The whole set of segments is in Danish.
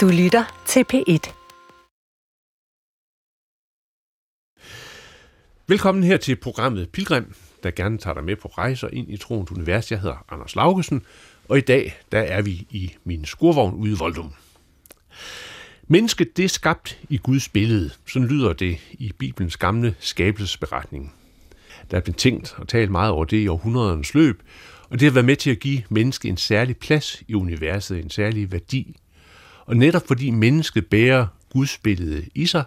Du lytter til P1. Velkommen her til programmet Pilgrim, der gerne tager dig med på rejser ind i troens univers. Jeg hedder Anders Laugesen, og i dag der er vi i min skurvogn ude i Voldum. Mennesket det er skabt i Guds billede. Sådan lyder det i Bibelens gamle skabelsesberetning. Der er blevet tænkt og talt meget over det i århundredernes løb, og det har været med til at give mennesket en særlig plads i universet, en særlig værdi. Og netop fordi mennesket bærer Guds billede i sig,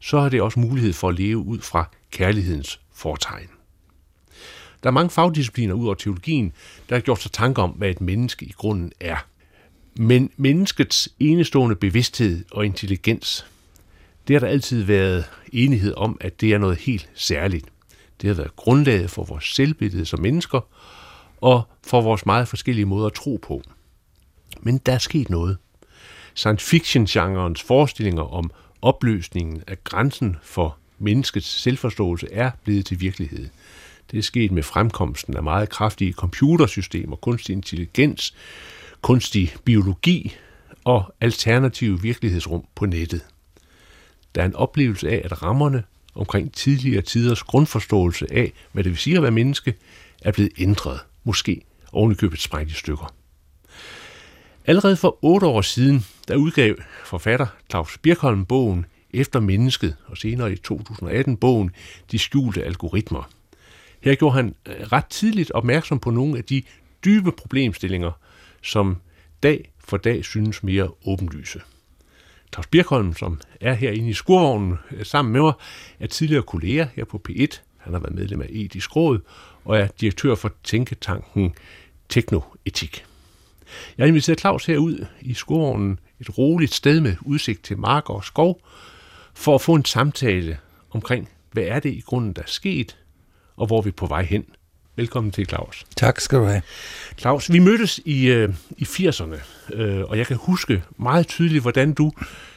så har det også mulighed for at leve ud fra kærlighedens fortegn. Der er mange fagdiscipliner ud over teologien, der har gjort sig tanker om, hvad et menneske i grunden er. Men menneskets enestående bevidsthed og intelligens, det har der altid været enighed om, at det er noget helt særligt. Det har været grundlaget for vores selvbillede som mennesker, og for vores meget forskellige måder at tro på. Men der er sket noget. Science fiction-genrens forestillinger om opløsningen af grænsen for menneskets selvforståelse er blevet til virkelighed. Det er sket med fremkomsten af meget kraftige computersystemer, kunstig intelligens, kunstig biologi og alternative virkelighedsrum på nettet. Der er en oplevelse af, at rammerne omkring tidligere tiders grundforståelse af, hvad det vil sige at være menneske, er blevet ændret, måske ovenikøbet sprængt i stykker. Allerede for otte år siden, der udgav forfatter Claus Birkholm bogen Efter mennesket, og senere i 2018 bogen De skjulte algoritmer. Her gjorde han øh, ret tidligt opmærksom på nogle af de dybe problemstillinger, som dag for dag synes mere åbenlyse. Claus Birkholm, som er herinde i skurvognen øh, sammen med mig, er tidligere kollega her på P1. Han har været medlem af Etisk Råd og er direktør for tænketanken Teknoetik. Jeg har inviteret Claus herud i skurvognen, et roligt sted med udsigt til mark og skov, for at få en samtale omkring, hvad er det i grunden, der er sket, og hvor er vi på vej hen. Velkommen til, Claus. Tak skal du have. Claus, vi mødtes i, øh, i 80'erne, øh, og jeg kan huske meget tydeligt, hvordan du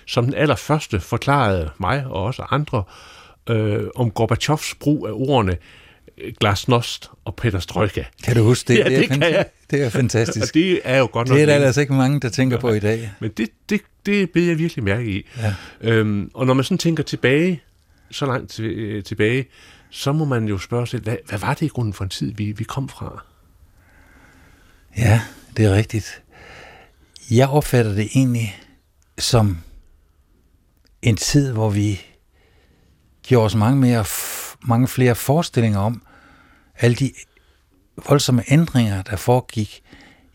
som den allerførste forklarede mig og også andre øh, om Gorbachevs brug af ordene glasnost og perestrojka. Kan du huske det? Ja, det, er det kan jeg. Det er fantastisk. Og det er jo godt nok Det er der længe. altså ikke mange, der tænker på i dag. Men det, det, det beder jeg virkelig mærke i. Ja. Øhm, og når man sådan tænker tilbage, så langt til, øh, tilbage, så må man jo spørge sig hvad, hvad var det i grunden for en tid, vi, vi kom fra? Ja, det er rigtigt. Jeg opfatter det egentlig som en tid, hvor vi gjorde os mange, mere, mange flere forestillinger om alle de voldsomme ændringer, der foregik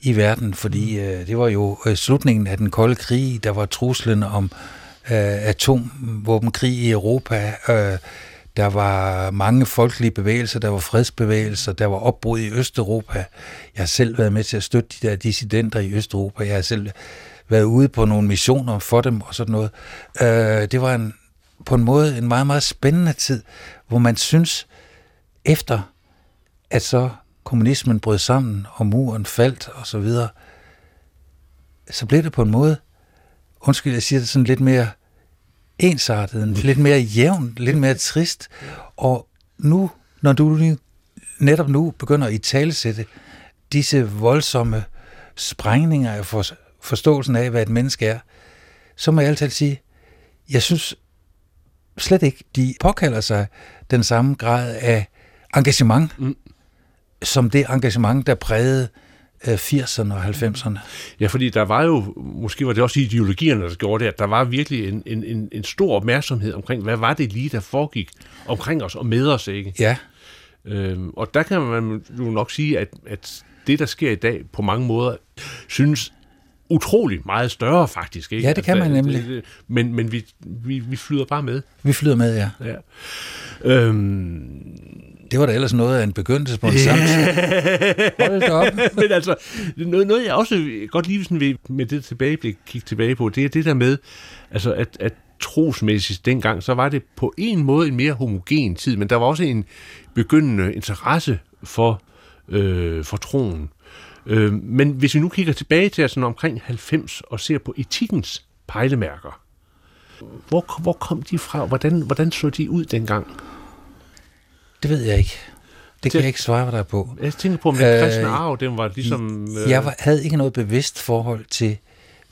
i verden, fordi øh, det var jo øh, slutningen af den kolde krig, der var truslen om øh, atomvåbenkrig i Europa, øh, der var mange folkelige bevægelser, der var fredsbevægelser, der var opbrud i Østeuropa. Jeg har selv været med til at støtte de der dissidenter i Østeuropa. Jeg har selv været ude på nogle missioner for dem og sådan noget. Øh, det var en, på en måde en meget, meget spændende tid, hvor man synes, efter at så kommunismen brød sammen, og muren faldt og så videre, så blev det på en måde, undskyld, jeg siger det sådan lidt mere ensartet, lidt mere jævn, lidt mere trist. Og nu, når du netop nu begynder at italesætte disse voldsomme sprængninger af for, forståelsen af, hvad et menneske er, så må jeg altid sige, jeg synes slet ikke, de påkalder sig den samme grad af engagement, mm. Som det engagement, der prægede 80'erne og 90'erne. Ja, fordi der var jo, måske var det også ideologierne, der gjorde det, at der var virkelig en, en, en, stor opmærksomhed omkring, hvad var det lige, der foregik omkring os og med os, ikke? Ja. Øhm, og der kan man jo nok sige, at, at det, der sker i dag, på mange måder, synes utrolig meget større, faktisk. Ikke? Ja, det kan altså, man nemlig. Det, det, men men vi, vi, vi flyder bare med. Vi flyder med, ja. ja. Øhm, det var da ellers noget af en begyndelse på en samtale. Hold da op. Men altså, noget, noget jeg også godt lige sådan vil med det tilbageblik kigge tilbage på, det er det der med, altså at, at trosmæssigt dengang, så var det på en måde en mere homogen tid, men der var også en begyndende interesse for, øh, for troen. Øh, men hvis vi nu kigger tilbage til sådan omkring 90 og ser på etikkens pejlemærker, hvor, hvor kom de fra? Hvordan, hvordan så de ud dengang? Det ved jeg ikke. Det kan jeg ikke svare dig på. Jeg tænker på, om den kristne arv, den var ligesom... Øh, jeg havde ikke noget bevidst forhold til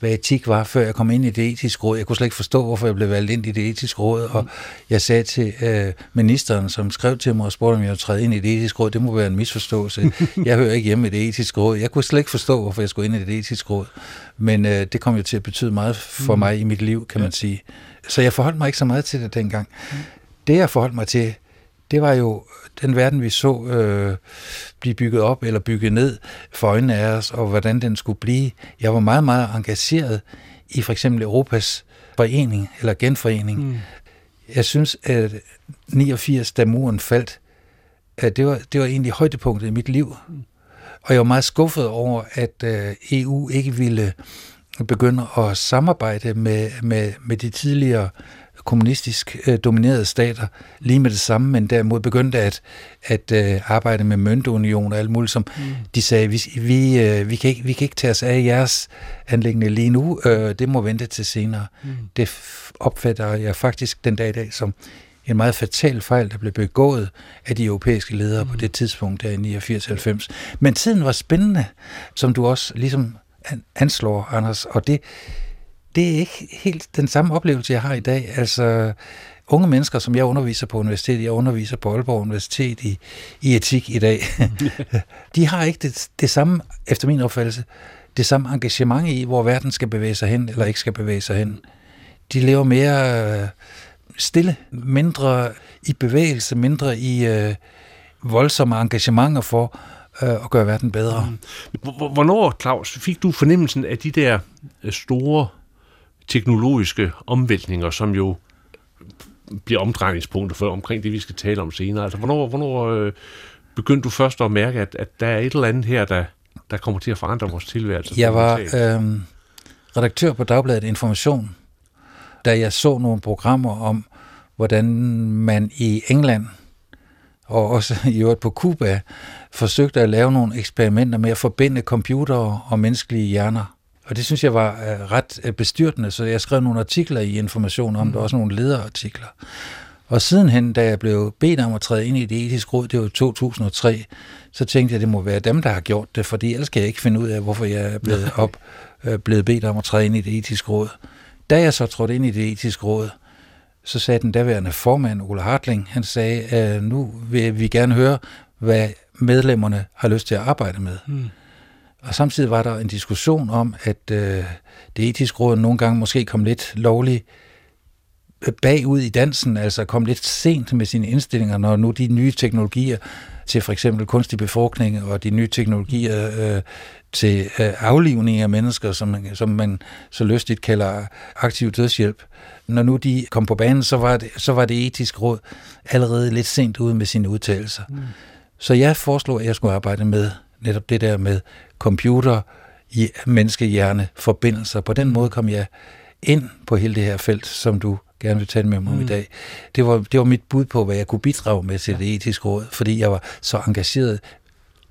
hvad etik var, før jeg kom ind i det etiske råd. Jeg kunne slet ikke forstå, hvorfor jeg blev valgt ind i det etiske råd, og jeg sagde til øh, ministeren, som skrev til mig og spurgte, om jeg ville træde ind i det etiske råd, det må være en misforståelse. Jeg hører ikke hjemme i det etiske råd. Jeg kunne slet ikke forstå, hvorfor jeg skulle ind i det etiske råd. Men øh, det kom jo til at betyde meget for mig i mit liv, kan man sige. Så jeg forholdt mig ikke så meget til det dengang. Det jeg forholdt mig til, det var jo den verden, vi så øh, blive bygget op eller bygget ned for øjnene af os, og hvordan den skulle blive. Jeg var meget, meget engageret i for eksempel Europas forening eller genforening. Mm. Jeg synes, at 89, da muren faldt, at det var, det var egentlig højdepunktet i mit liv. Mm. Og jeg var meget skuffet over, at øh, EU ikke ville begynde at samarbejde med, med, med de tidligere kommunistisk øh, dominerede stater lige med det samme, men derimod begyndte at, at øh, arbejde med møntunion og alt muligt, som mm. de sagde, vi, vi, øh, vi, kan ikke, vi kan ikke tage os af jeres anlæggende lige nu, øh, det må vente til senere. Mm. Det opfatter jeg faktisk den dag i dag som en meget fatal fejl, der blev begået af de europæiske ledere mm. på det tidspunkt der i 89-90. Men tiden var spændende, som du også ligesom anslår, Anders, og det, det er ikke helt den samme oplevelse, jeg har i dag. Altså, unge mennesker, som jeg underviser på universitetet, jeg underviser på Aalborg Universitet i, i etik i dag, de har ikke det, det samme, efter min opfattelse, det samme engagement i, hvor verden skal bevæge sig hen, eller ikke skal bevæge sig hen. De lever mere øh, stille, mindre i bevægelse, mindre i øh, voldsomme engagementer for øh, at gøre verden bedre. Mm. Hvornår, Claus, fik du fornemmelsen af de der øh, store teknologiske omvæltninger, som jo bliver omdrejningspunkter for omkring det, vi skal tale om senere. Altså, hvornår, hvornår øh, begyndte du først at mærke, at, at der er et eller andet her, der, der kommer til at forandre vores tilværelse? Jeg var øh, redaktør på Dagbladet Information, da jeg så nogle programmer om, hvordan man i England og også i øvrigt på Cuba forsøgte at lave nogle eksperimenter med at forbinde computere og menneskelige hjerner. Og det synes jeg var uh, ret uh, bestyrtende, så jeg skrev nogle artikler i Information om mm. det, også nogle lederartikler. Og sidenhen, da jeg blev bedt om at træde ind i det etiske råd, det var 2003, så tænkte jeg, at det må være dem, der har gjort det, fordi ellers kan jeg ikke finde ud af, hvorfor jeg er blevet, op, uh, blevet bedt om at træde ind i det etiske råd. Da jeg så trådte ind i det etiske råd, så sagde den daværende formand, Ole Hartling, han sagde, uh, nu vil vi gerne høre, hvad medlemmerne har lyst til at arbejde med. Mm. Og samtidig var der en diskussion om, at øh, det etiske råd nogle gange måske kom lidt lovligt øh, bagud i dansen, altså kom lidt sent med sine indstillinger, når nu de nye teknologier til for eksempel kunstig befrugtning og de nye teknologier øh, til øh, aflivning af mennesker, som man, som man så lystigt kalder aktiv dødshjælp. Når nu de kom på banen, så var det, så var det etiske råd allerede lidt sent ude med sine udtalelser. Mm. Så jeg foreslog, at jeg skulle arbejde med netop det der med computer, i menneskehjerne, forbindelser. På den måde kom jeg ind på hele det her felt, som du gerne vil tale med mig om mm. i dag. Det var, det var mit bud på, hvad jeg kunne bidrage med til det etiske råd, fordi jeg var så engageret,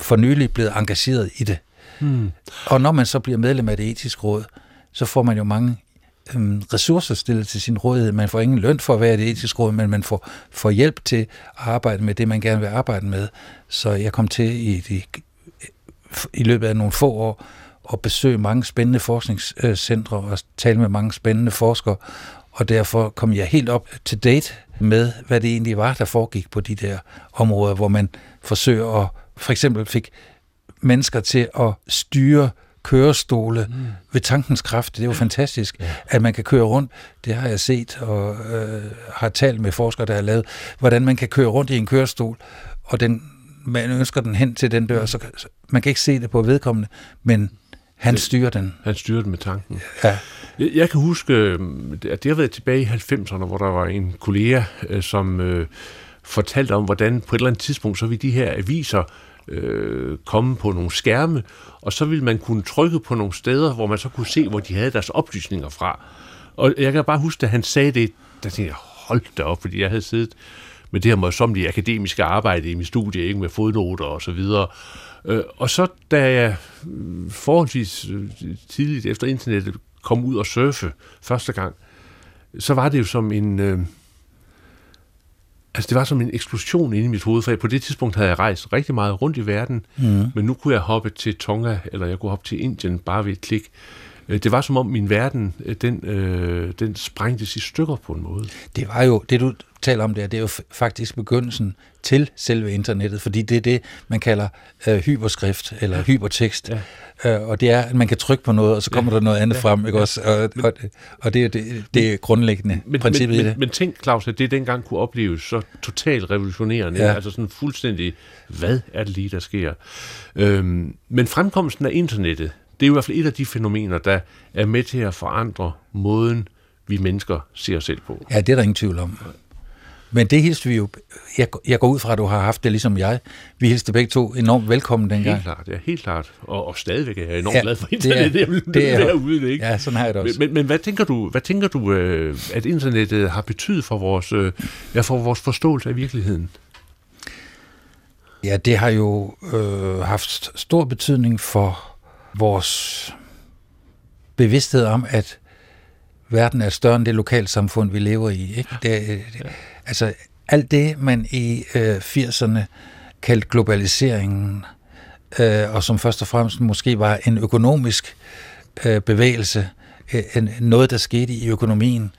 for nylig blevet engageret i det. Mm. Og når man så bliver medlem af det etiske råd, så får man jo mange øhm, ressourcer stillet til sin rådighed. Man får ingen løn for at være i det etiske råd, men man får, får hjælp til at arbejde med det, man gerne vil arbejde med. Så jeg kom til i de i løbet af nogle få år at besøge mange spændende forskningscentre og tale med mange spændende forskere, og derfor kom jeg helt op til date med, hvad det egentlig var, der foregik på de der områder, hvor man forsøger at, for eksempel fik mennesker til at styre kørestole mm. ved tankens kraft. Det jo fantastisk, ja. at man kan køre rundt. Det har jeg set og øh, har talt med forskere, der har lavet, hvordan man kan køre rundt i en kørestol, og den man ønsker den hen til den dør, så man kan ikke se det på vedkommende, men han styrer den. Han styrer den med tanken. Ja. Jeg, jeg kan huske, at det har været tilbage i 90'erne, hvor der var en kollega, øh, som øh, fortalte om, hvordan på et eller andet tidspunkt, så vil de her aviser øh, komme på nogle skærme, og så ville man kunne trykke på nogle steder, hvor man så kunne se, hvor de havde deres oplysninger fra. Og jeg kan bare huske, at han sagde det, der tænkte jeg, hold da op, fordi jeg havde siddet med det her møjsomlige akademiske arbejde i min studie, ikke med fodnoter og så videre. Øh, og så da jeg mm, forholdsvis øh, tidligt efter internettet kom ud og surfe første gang, så var det jo som en... Øh, altså det var som en eksplosion inde i mit hoved, for på det tidspunkt havde jeg rejst rigtig meget rundt i verden, mm. men nu kunne jeg hoppe til Tonga, eller jeg kunne hoppe til Indien bare ved et klik. Øh, Det var som om min verden, øh, den, øh, den sprængtes i stykker på en måde. Det var jo, det du taler om der, det er jo faktisk begyndelsen til selve internettet, fordi det er det, man kalder øh, hyperskrift eller ja. hypertekst. Ja. Øh, og det er, at man kan trykke på noget, og så kommer ja. der noget andet ja. frem, ikke ja. også? Og, og, og det er det, det er grundlæggende Men, princippet men, i det. men, men tænk, Claus, at det dengang kunne opleves så totalt revolutionerende. Ja. Altså sådan fuldstændig, hvad er det lige, der sker? Øhm, men fremkomsten af internettet, det er jo i hvert fald et af de fænomener, der er med til at forandre måden, vi mennesker ser os selv på. Ja, det er der ingen tvivl om. Men det hilste vi jo, jeg, jeg går ud fra, at du har haft det ligesom jeg. Vi hilste begge to enormt velkommen dengang. Helt klart, ja, helt klart. Og, og stadigvæk er jeg enormt Ja, glad for det er- internettet. Jeg vil det er- være ude, ikke? Ja, sådan har jeg det også. Men, men, men hvad tænker du, hvad tænker du øh, at internettet har betydet for vores, øh, ja, for vores forståelse af virkeligheden? Ja, det har jo øh, haft stor betydning for vores bevidsthed om, at verden er større end det lokalsamfund, vi lever i. Ikke? Det, det, altså, alt det, man i øh, 80'erne kaldte globaliseringen, øh, og som først og fremmest måske var en økonomisk øh, bevægelse, øh, en, noget, der skete i økonomien,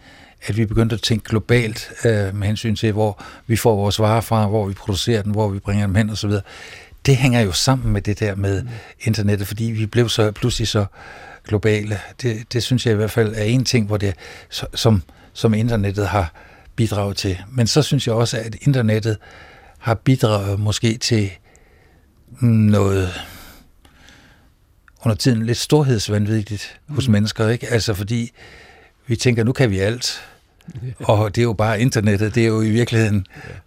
at vi begyndte at tænke globalt øh, med hensyn til, hvor vi får vores varer fra, hvor vi producerer den, hvor vi bringer dem hen osv. Det hænger jo sammen med det der med internettet, fordi vi blev så pludselig så globale. Det, det synes jeg i hvert fald er en ting, hvor det, som, som internettet har bidraget til. Men så synes jeg også, at internettet har bidraget måske til noget under tiden lidt storhedsvanvittigt hos mennesker, ikke? Altså fordi vi tænker, nu kan vi alt, og det er jo bare internettet, det er jo i virkeligheden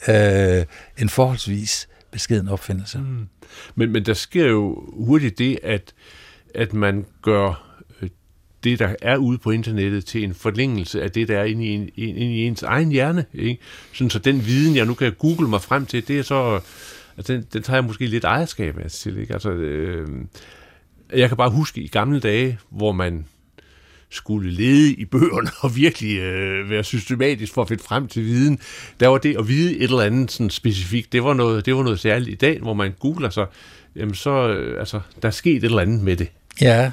øh, en forholdsvis beskeden opfindelse. Mm. Men, men der sker jo hurtigt det, at, at man gør det, der er ude på internettet, til en forlængelse af det, der er inde i, en, inde i ens egen hjerne. Ikke? Sådan, så den viden, jeg nu kan google mig frem til, det er så... Altså, den, den tager jeg måske lidt ejerskab af til. Ikke? Altså, øh, jeg kan bare huske i gamle dage, hvor man skulle lede i bøgerne og virkelig øh, være systematisk for at finde frem til viden. Der var det at vide et eller andet sådan specifikt, det var noget, det var noget særligt i dag, hvor man googler sig, jamen så, øh, altså, der er sket et eller andet med det. Ja,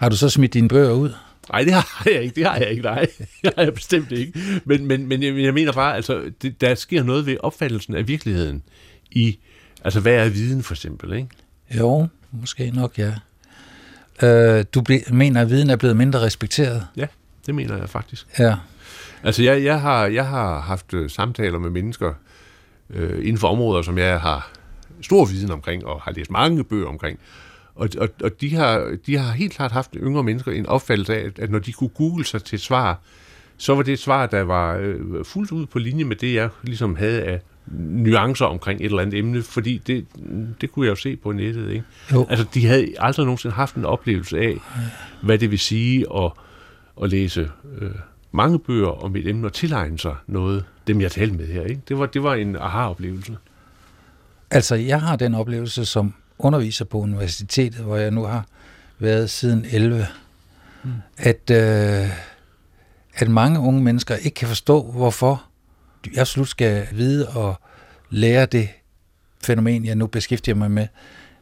har du så smidt dine bøger ud? Nej, det har jeg ikke, det har jeg ikke, nej. Det har jeg bestemt ikke. Men, men, men jeg, mener bare, altså, det, der sker noget ved opfattelsen af virkeligheden i, altså hvad er viden for eksempel, ikke? Jo, måske nok, ja. Øh, du ble, mener, at viden er blevet mindre respekteret? Ja, det mener jeg faktisk. Ja. Altså, jeg, jeg, har, jeg har haft øh, samtaler med mennesker øh, inden for områder, som jeg har stor viden omkring, og har læst mange bøger omkring. Og, og, og de, har, de har helt klart haft yngre mennesker en opfattelse af, at, når de kunne google sig til svar, så var det et svar, der var øh, fuldt ud på linje med det, jeg ligesom havde af nuancer omkring et eller andet emne, fordi det, det kunne jeg jo se på nettet. Ikke? Jo. Altså, de havde aldrig nogensinde haft en oplevelse af, hvad det vil sige at, at læse øh, mange bøger om et emne og tilegne sig noget, dem jeg talte med her. Ikke? Det, var, det var en aha-oplevelse. Altså, jeg har den oplevelse som underviser på universitetet, hvor jeg nu har været siden 11, mm. at, øh, at mange unge mennesker ikke kan forstå, hvorfor de absolut skal vide og lære det fænomen, jeg nu beskæftiger mig med,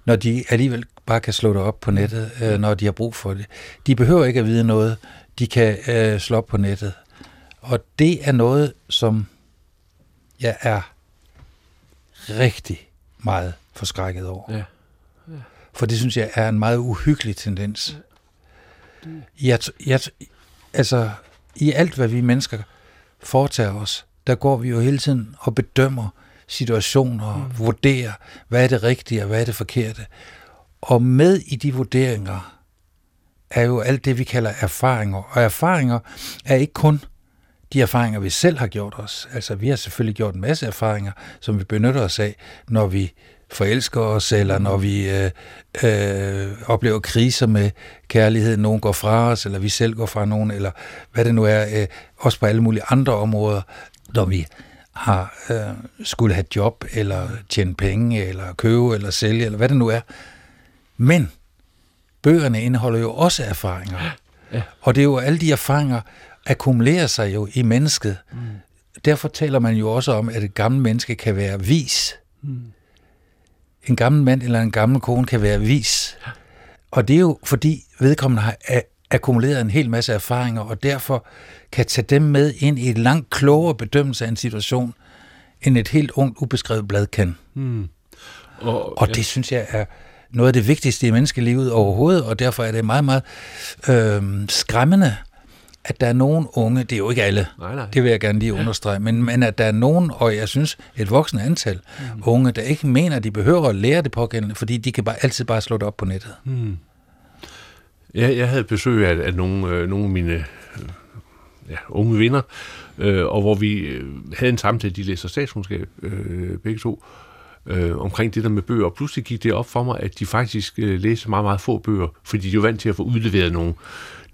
når de alligevel bare kan slå det op på nettet, øh, når de har brug for det. De behøver ikke at vide noget, de kan øh, slå op på nettet. Og det er noget, som jeg er rigtig meget forskrækket over. Ja. For det synes jeg er en meget uhyggelig tendens. Jeg, jeg, altså, i alt, hvad vi mennesker foretager os, der går vi jo hele tiden og bedømmer situationer, mm. vurderer, hvad er det rigtige og hvad er det forkerte. Og med i de vurderinger er jo alt det, vi kalder erfaringer. Og erfaringer er ikke kun de erfaringer, vi selv har gjort os. Altså, vi har selvfølgelig gjort en masse erfaringer, som vi benytter os af, når vi forelsker os, eller når vi øh, øh, oplever kriser med kærlighed, nogen går fra os, eller vi selv går fra nogen, eller hvad det nu er, øh, også på alle mulige andre områder, når vi har øh, skulle have job, eller tjene penge, eller købe, eller sælge, eller hvad det nu er. Men bøgerne indeholder jo også erfaringer. Ja. Og det er jo alle de erfaringer, akkumulerer sig jo i mennesket. Mm. Derfor taler man jo også om, at et gammelt menneske kan være vis. Mm. En gammel mand eller en gammel kone kan være vis. Og det er jo fordi vedkommende har akkumuleret en hel masse erfaringer, og derfor kan tage dem med ind i en langt klogere bedømmelse af en situation, end et helt ungt, ubeskrevet blad kan. Mm. Og, og det synes jeg er noget af det vigtigste i menneskelivet overhovedet, og derfor er det meget, meget øh, skræmmende, at der er nogen unge, det er jo ikke alle, Nej, nej. det vil jeg gerne lige understrege, men, men at der er nogen, og jeg synes et voksende antal mm. unge, der ikke mener, at de behøver at lære det pågældende, fordi de kan bare, altid bare slå det op på nettet. Mm. Jeg, jeg havde besøg af, af nogle, øh, nogle af mine øh, ja, unge venner, øh, og hvor vi øh, havde en samtale, de læser statskundskab øh, begge to, øh, omkring det der med bøger, og pludselig gik det op for mig, at de faktisk øh, læser meget, meget få bøger, fordi de er vant til at få udleveret nogle,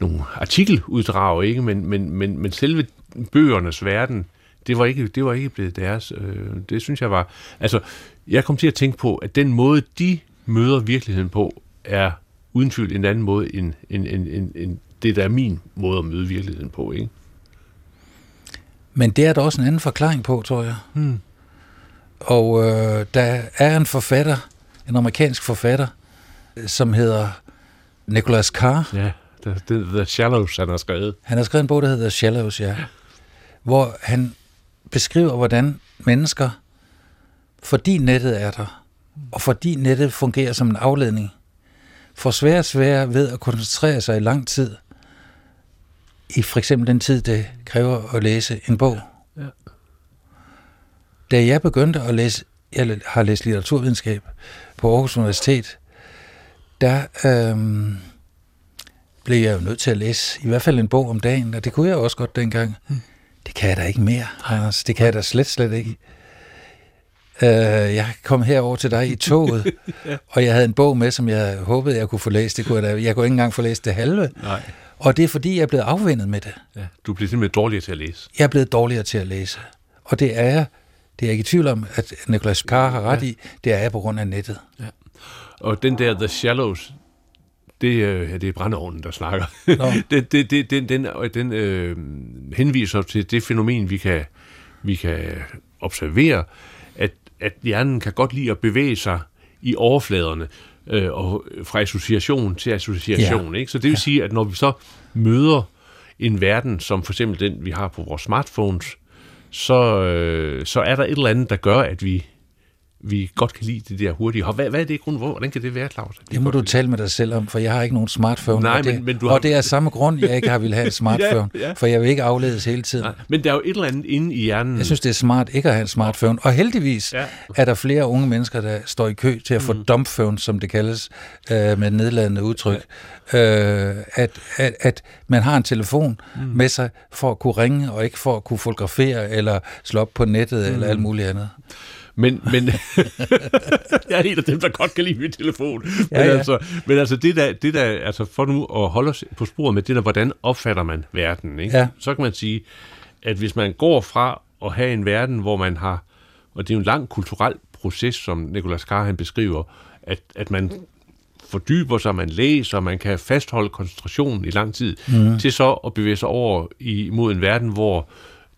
nogle artikeluddrag, ikke? Men, men, men, men selve bøgernes verden, det var ikke, det var ikke blevet deres. Øh, det synes jeg var... Altså, jeg kom til at tænke på, at den måde, de møder virkeligheden på, er uden tvivl en anden måde, end, end, end, end, end det, der er min måde at møde virkeligheden på, ikke? Men det er der også en anden forklaring på, tror jeg. Hmm. Og øh, der er en forfatter, en amerikansk forfatter, som hedder Nicholas Carr. Ja, The, the, the Shallows, han har skrevet. Han har skrevet en bog, der hedder Shallows, ja. Hvor han beskriver, hvordan mennesker, fordi nettet er der, og fordi nettet fungerer som en afledning, får svære og svære ved at koncentrere sig i lang tid, i for eksempel den tid, det kræver at læse en bog. Ja. Da jeg begyndte at læse, jeg har læst litteraturvidenskab på Aarhus Universitet, der øhm, blev jeg jo nødt til at læse i hvert fald en bog om dagen, og det kunne jeg også godt dengang. Hmm. Det kan jeg da ikke mere, Anders. Det kan jeg da slet, slet ikke. Uh, jeg kom herover til dig i toget, ja. og jeg havde en bog med, som jeg håbede, jeg kunne få læst. Det kunne jeg, da. jeg kunne ikke engang få læst det halve. Nej. Og det er fordi, jeg er blevet afvendet med det. Ja, du bliver simpelthen dårligere til at læse. Jeg er blevet dårligere til at læse. Og det er jeg, det er jeg ikke i tvivl om, at Nicolas Carr har ret ja. i, det er jeg på grund af nettet. Ja. Og den der The Shallows, det, ja, det er brændeovnen, der snakker. det, det, det, den den, den øh, henviser til det fænomen, vi kan, vi kan observere, at, at hjernen kan godt lide at bevæge sig i overfladerne, øh, og fra association til association. Ja. Ikke? Så det vil ja. sige, at når vi så møder en verden, som for eksempel den, vi har på vores smartphones, så, øh, så er der et eller andet, der gør, at vi vi godt kan lide det der hurtige Hvad, hvad er det i grunden? Hvordan kan det være, Claus? Det må du lide? tale med dig selv om, for jeg har ikke nogen smartphone. Nej, og det, men, men du har... Og det er samme grund, jeg ikke har ville have et smartphone, ja, ja. for jeg vil ikke afledes hele tiden. Nej, men der er jo et eller andet inde i hjernen. Jeg synes, det er smart ikke at have en smartphone. Og heldigvis ja. er der flere unge mennesker, der står i kø til at få mm. dumpphone, som det kaldes, øh, med nedladende udtryk. Ja. Øh, at, at, at man har en telefon mm. med sig for at kunne ringe, og ikke for at kunne fotografere, eller slå op på nettet, mm. eller alt muligt andet. Men, men jeg er en af dem, der godt kan lide min telefon. Men, ja, ja. Altså, men altså, det der, det der, altså for nu at holde os på sporet med det der, hvordan opfatter man verden, ikke? Ja. så kan man sige, at hvis man går fra at have en verden, hvor man har, og det er jo en lang kulturel proces, som Nicolas Carr han beskriver, at, at man fordyber sig, man læser, man kan fastholde koncentrationen i lang tid, mm. til så at bevæge sig over i, mod en verden, hvor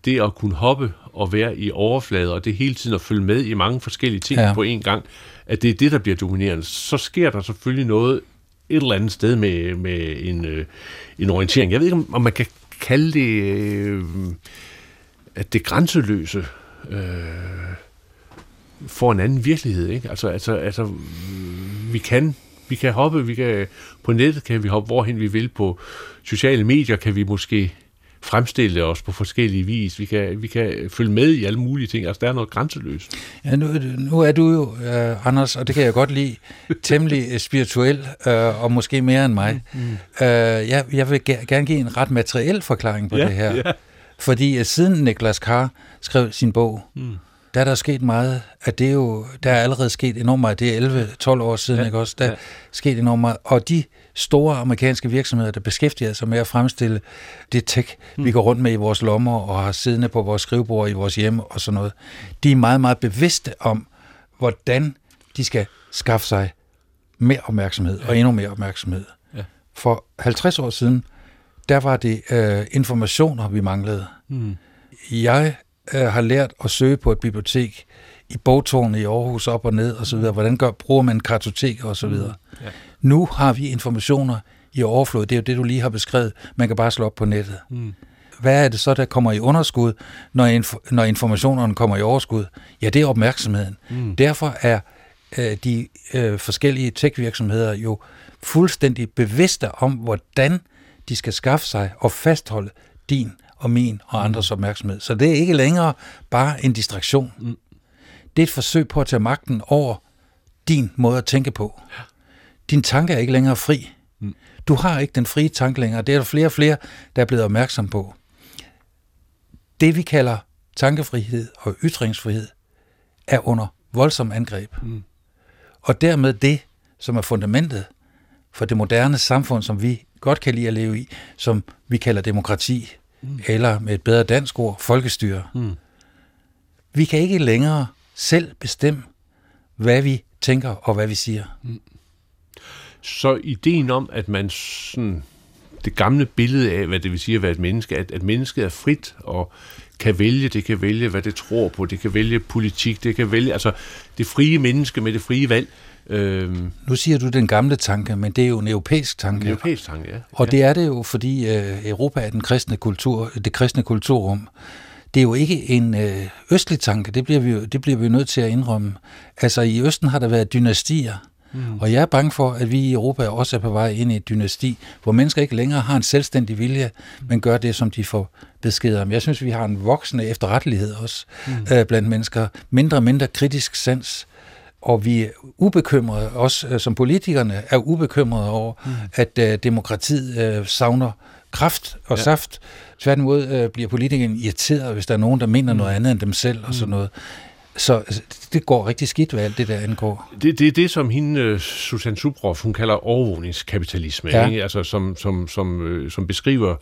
det at kunne hoppe og være i overflade, og det hele tiden at følge med i mange forskellige ting ja. på én gang, at det er det, der bliver dominerende, så sker der selvfølgelig noget et eller andet sted med, med en, øh, en orientering. Jeg ved ikke, om man kan kalde det, øh, at det grænseløse øh, får en anden virkelighed. Ikke? Altså, altså, altså vi kan vi kan hoppe, vi kan, på nettet kan vi hoppe hvorhen vi vil, på sociale medier kan vi måske fremstille os på forskellige vis. Vi kan, vi kan følge med i alle mulige ting. Altså, der er noget grænseløst. Ja, nu, nu er du jo, uh, Anders, og det kan jeg godt lide, temmelig øh, spirituel, uh, og måske mere end mig. Mm. Uh, jeg, jeg vil gerne give en ret materiel forklaring på ja, det her. Ja. Fordi uh, siden Niklas Carr skrev sin bog, mm der er der sket meget, at det er jo, der er allerede sket enormt meget, det er 11-12 år siden, ja, ikke også, der ja. er sket enormt meget, og de store amerikanske virksomheder, der beskæftiger sig med at fremstille det tech, mm. vi går rundt med i vores lommer og har siddende på vores skrivebord i vores hjem og sådan noget, de er meget, meget bevidste om, hvordan de skal skaffe sig mere opmærksomhed ja. og endnu mere opmærksomhed. Ja. For 50 år siden, der var det øh, informationer, vi manglede. Mm. Jeg øh, har lært at søge på et bibliotek i bogtårnet i Aarhus op og ned og så videre. Hvordan gør, bruger man kartotek og så videre. Mm. Ja. Nu har vi informationer i overflod. Det er jo det, du lige har beskrevet. Man kan bare slå op på nettet. Mm. Hvad er det så, der kommer i underskud, når, inf- når informationerne kommer i overskud? Ja, det er opmærksomheden. Mm. Derfor er øh, de øh, forskellige tech-virksomheder jo fuldstændig bevidste om, hvordan de skal skaffe sig og fastholde din og min og andres opmærksomhed. Så det er ikke længere bare en distraktion. Mm. Det er et forsøg på at tage magten over din måde at tænke på. Din tanke er ikke længere fri. Mm. Du har ikke den frie tanke længere. Det er der flere og flere, der er blevet opmærksom på. Det vi kalder tankefrihed og ytringsfrihed er under voldsom angreb. Mm. Og dermed det, som er fundamentet for det moderne samfund, som vi godt kan lide at leve i, som vi kalder demokrati, mm. eller med et bedre dansk ord, folkestyre. Mm. Vi kan ikke længere selv bestemme, hvad vi tænker og hvad vi siger. Mm. Så ideen om, at man sådan, det gamle billede af, hvad det vil sige at være et menneske, at, at mennesket er frit og kan vælge, det kan vælge, hvad det tror på, det kan vælge politik, det kan vælge, altså det frie menneske med det frie valg. Øhm. Nu siger du den gamle tanke, men det er jo en europæisk tanke. En europæisk tanke, ja. Og det er det jo, fordi øh, Europa er den kristne kultur, det kristne kulturrum. Det er jo ikke en øh, østlig tanke, det bliver, vi jo, det bliver vi jo nødt til at indrømme. Altså i Østen har der været dynastier, Mm. Og jeg er bange for, at vi i Europa også er på vej ind i et dynasti, hvor mennesker ikke længere har en selvstændig vilje, men gør det, som de får besked om. Jeg synes, vi har en voksende efterrettelighed også mm. øh, blandt mennesker. Mindre og mindre kritisk sans. Og vi er ubekymrede, også øh, som politikerne er ubekymrede over, mm. at øh, demokratiet øh, savner kraft og ja. saft. Tværtimod øh, bliver politikerne irriteret, hvis der er nogen, der mener mm. noget andet end dem selv og sådan mm. noget. Så altså, det går rigtig skidt, hvad alt det der angår. Det, det er det, som hende, øh, Susan Subroff, hun kalder overvågningskapitalisme, ja. ikke? Altså, som, som, som, øh, som beskriver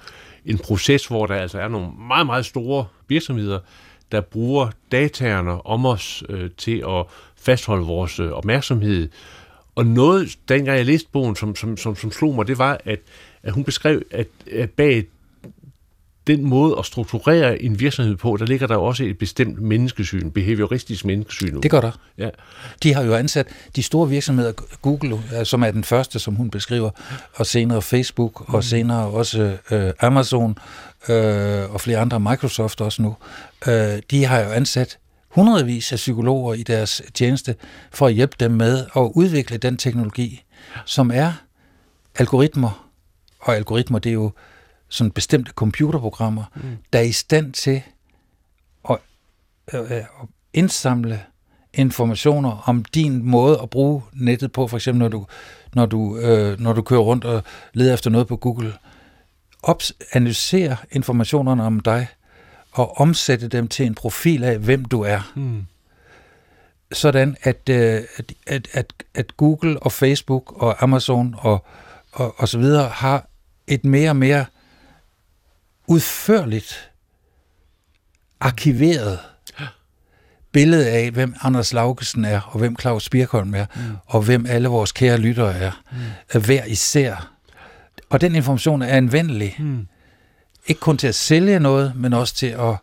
en proces, hvor der altså er nogle meget, meget store virksomheder, der bruger dataerne om os øh, til at fastholde vores øh, opmærksomhed. Og noget, dengang jeg læste bogen, som, som, som, som slog mig, det var, at, at hun beskrev, at, at bag den måde at strukturere en virksomhed på, der ligger der også et bestemt menneskesyn, behavioristisk menneskesyn. Det gør der. Ja. De har jo ansat de store virksomheder, Google, som er den første, som hun beskriver, og senere Facebook, og mm. senere også øh, Amazon, øh, og flere andre, Microsoft også nu. Øh, de har jo ansat hundredvis af psykologer i deres tjeneste for at hjælpe dem med at udvikle den teknologi, som er algoritmer. Og algoritmer, det er jo sådan bestemte computerprogrammer, mm. der er i stand til at, øh, øh, at indsamle informationer om din måde at bruge nettet på, for eksempel når du, når du, øh, når du kører rundt og leder efter noget på Google. Ops, analysere informationerne om dig og omsætte dem til en profil af, hvem du er. Mm. Sådan at, øh, at, at, at Google og Facebook og Amazon og, og, og så videre har et mere og mere udførligt arkiveret billede af, hvem Anders Laugesen er, og hvem Claus Birkholm er, mm. og hvem alle vores kære lyttere er, mm. hver især. Og den information er anvendelig. Mm. Ikke kun til at sælge noget, men også til at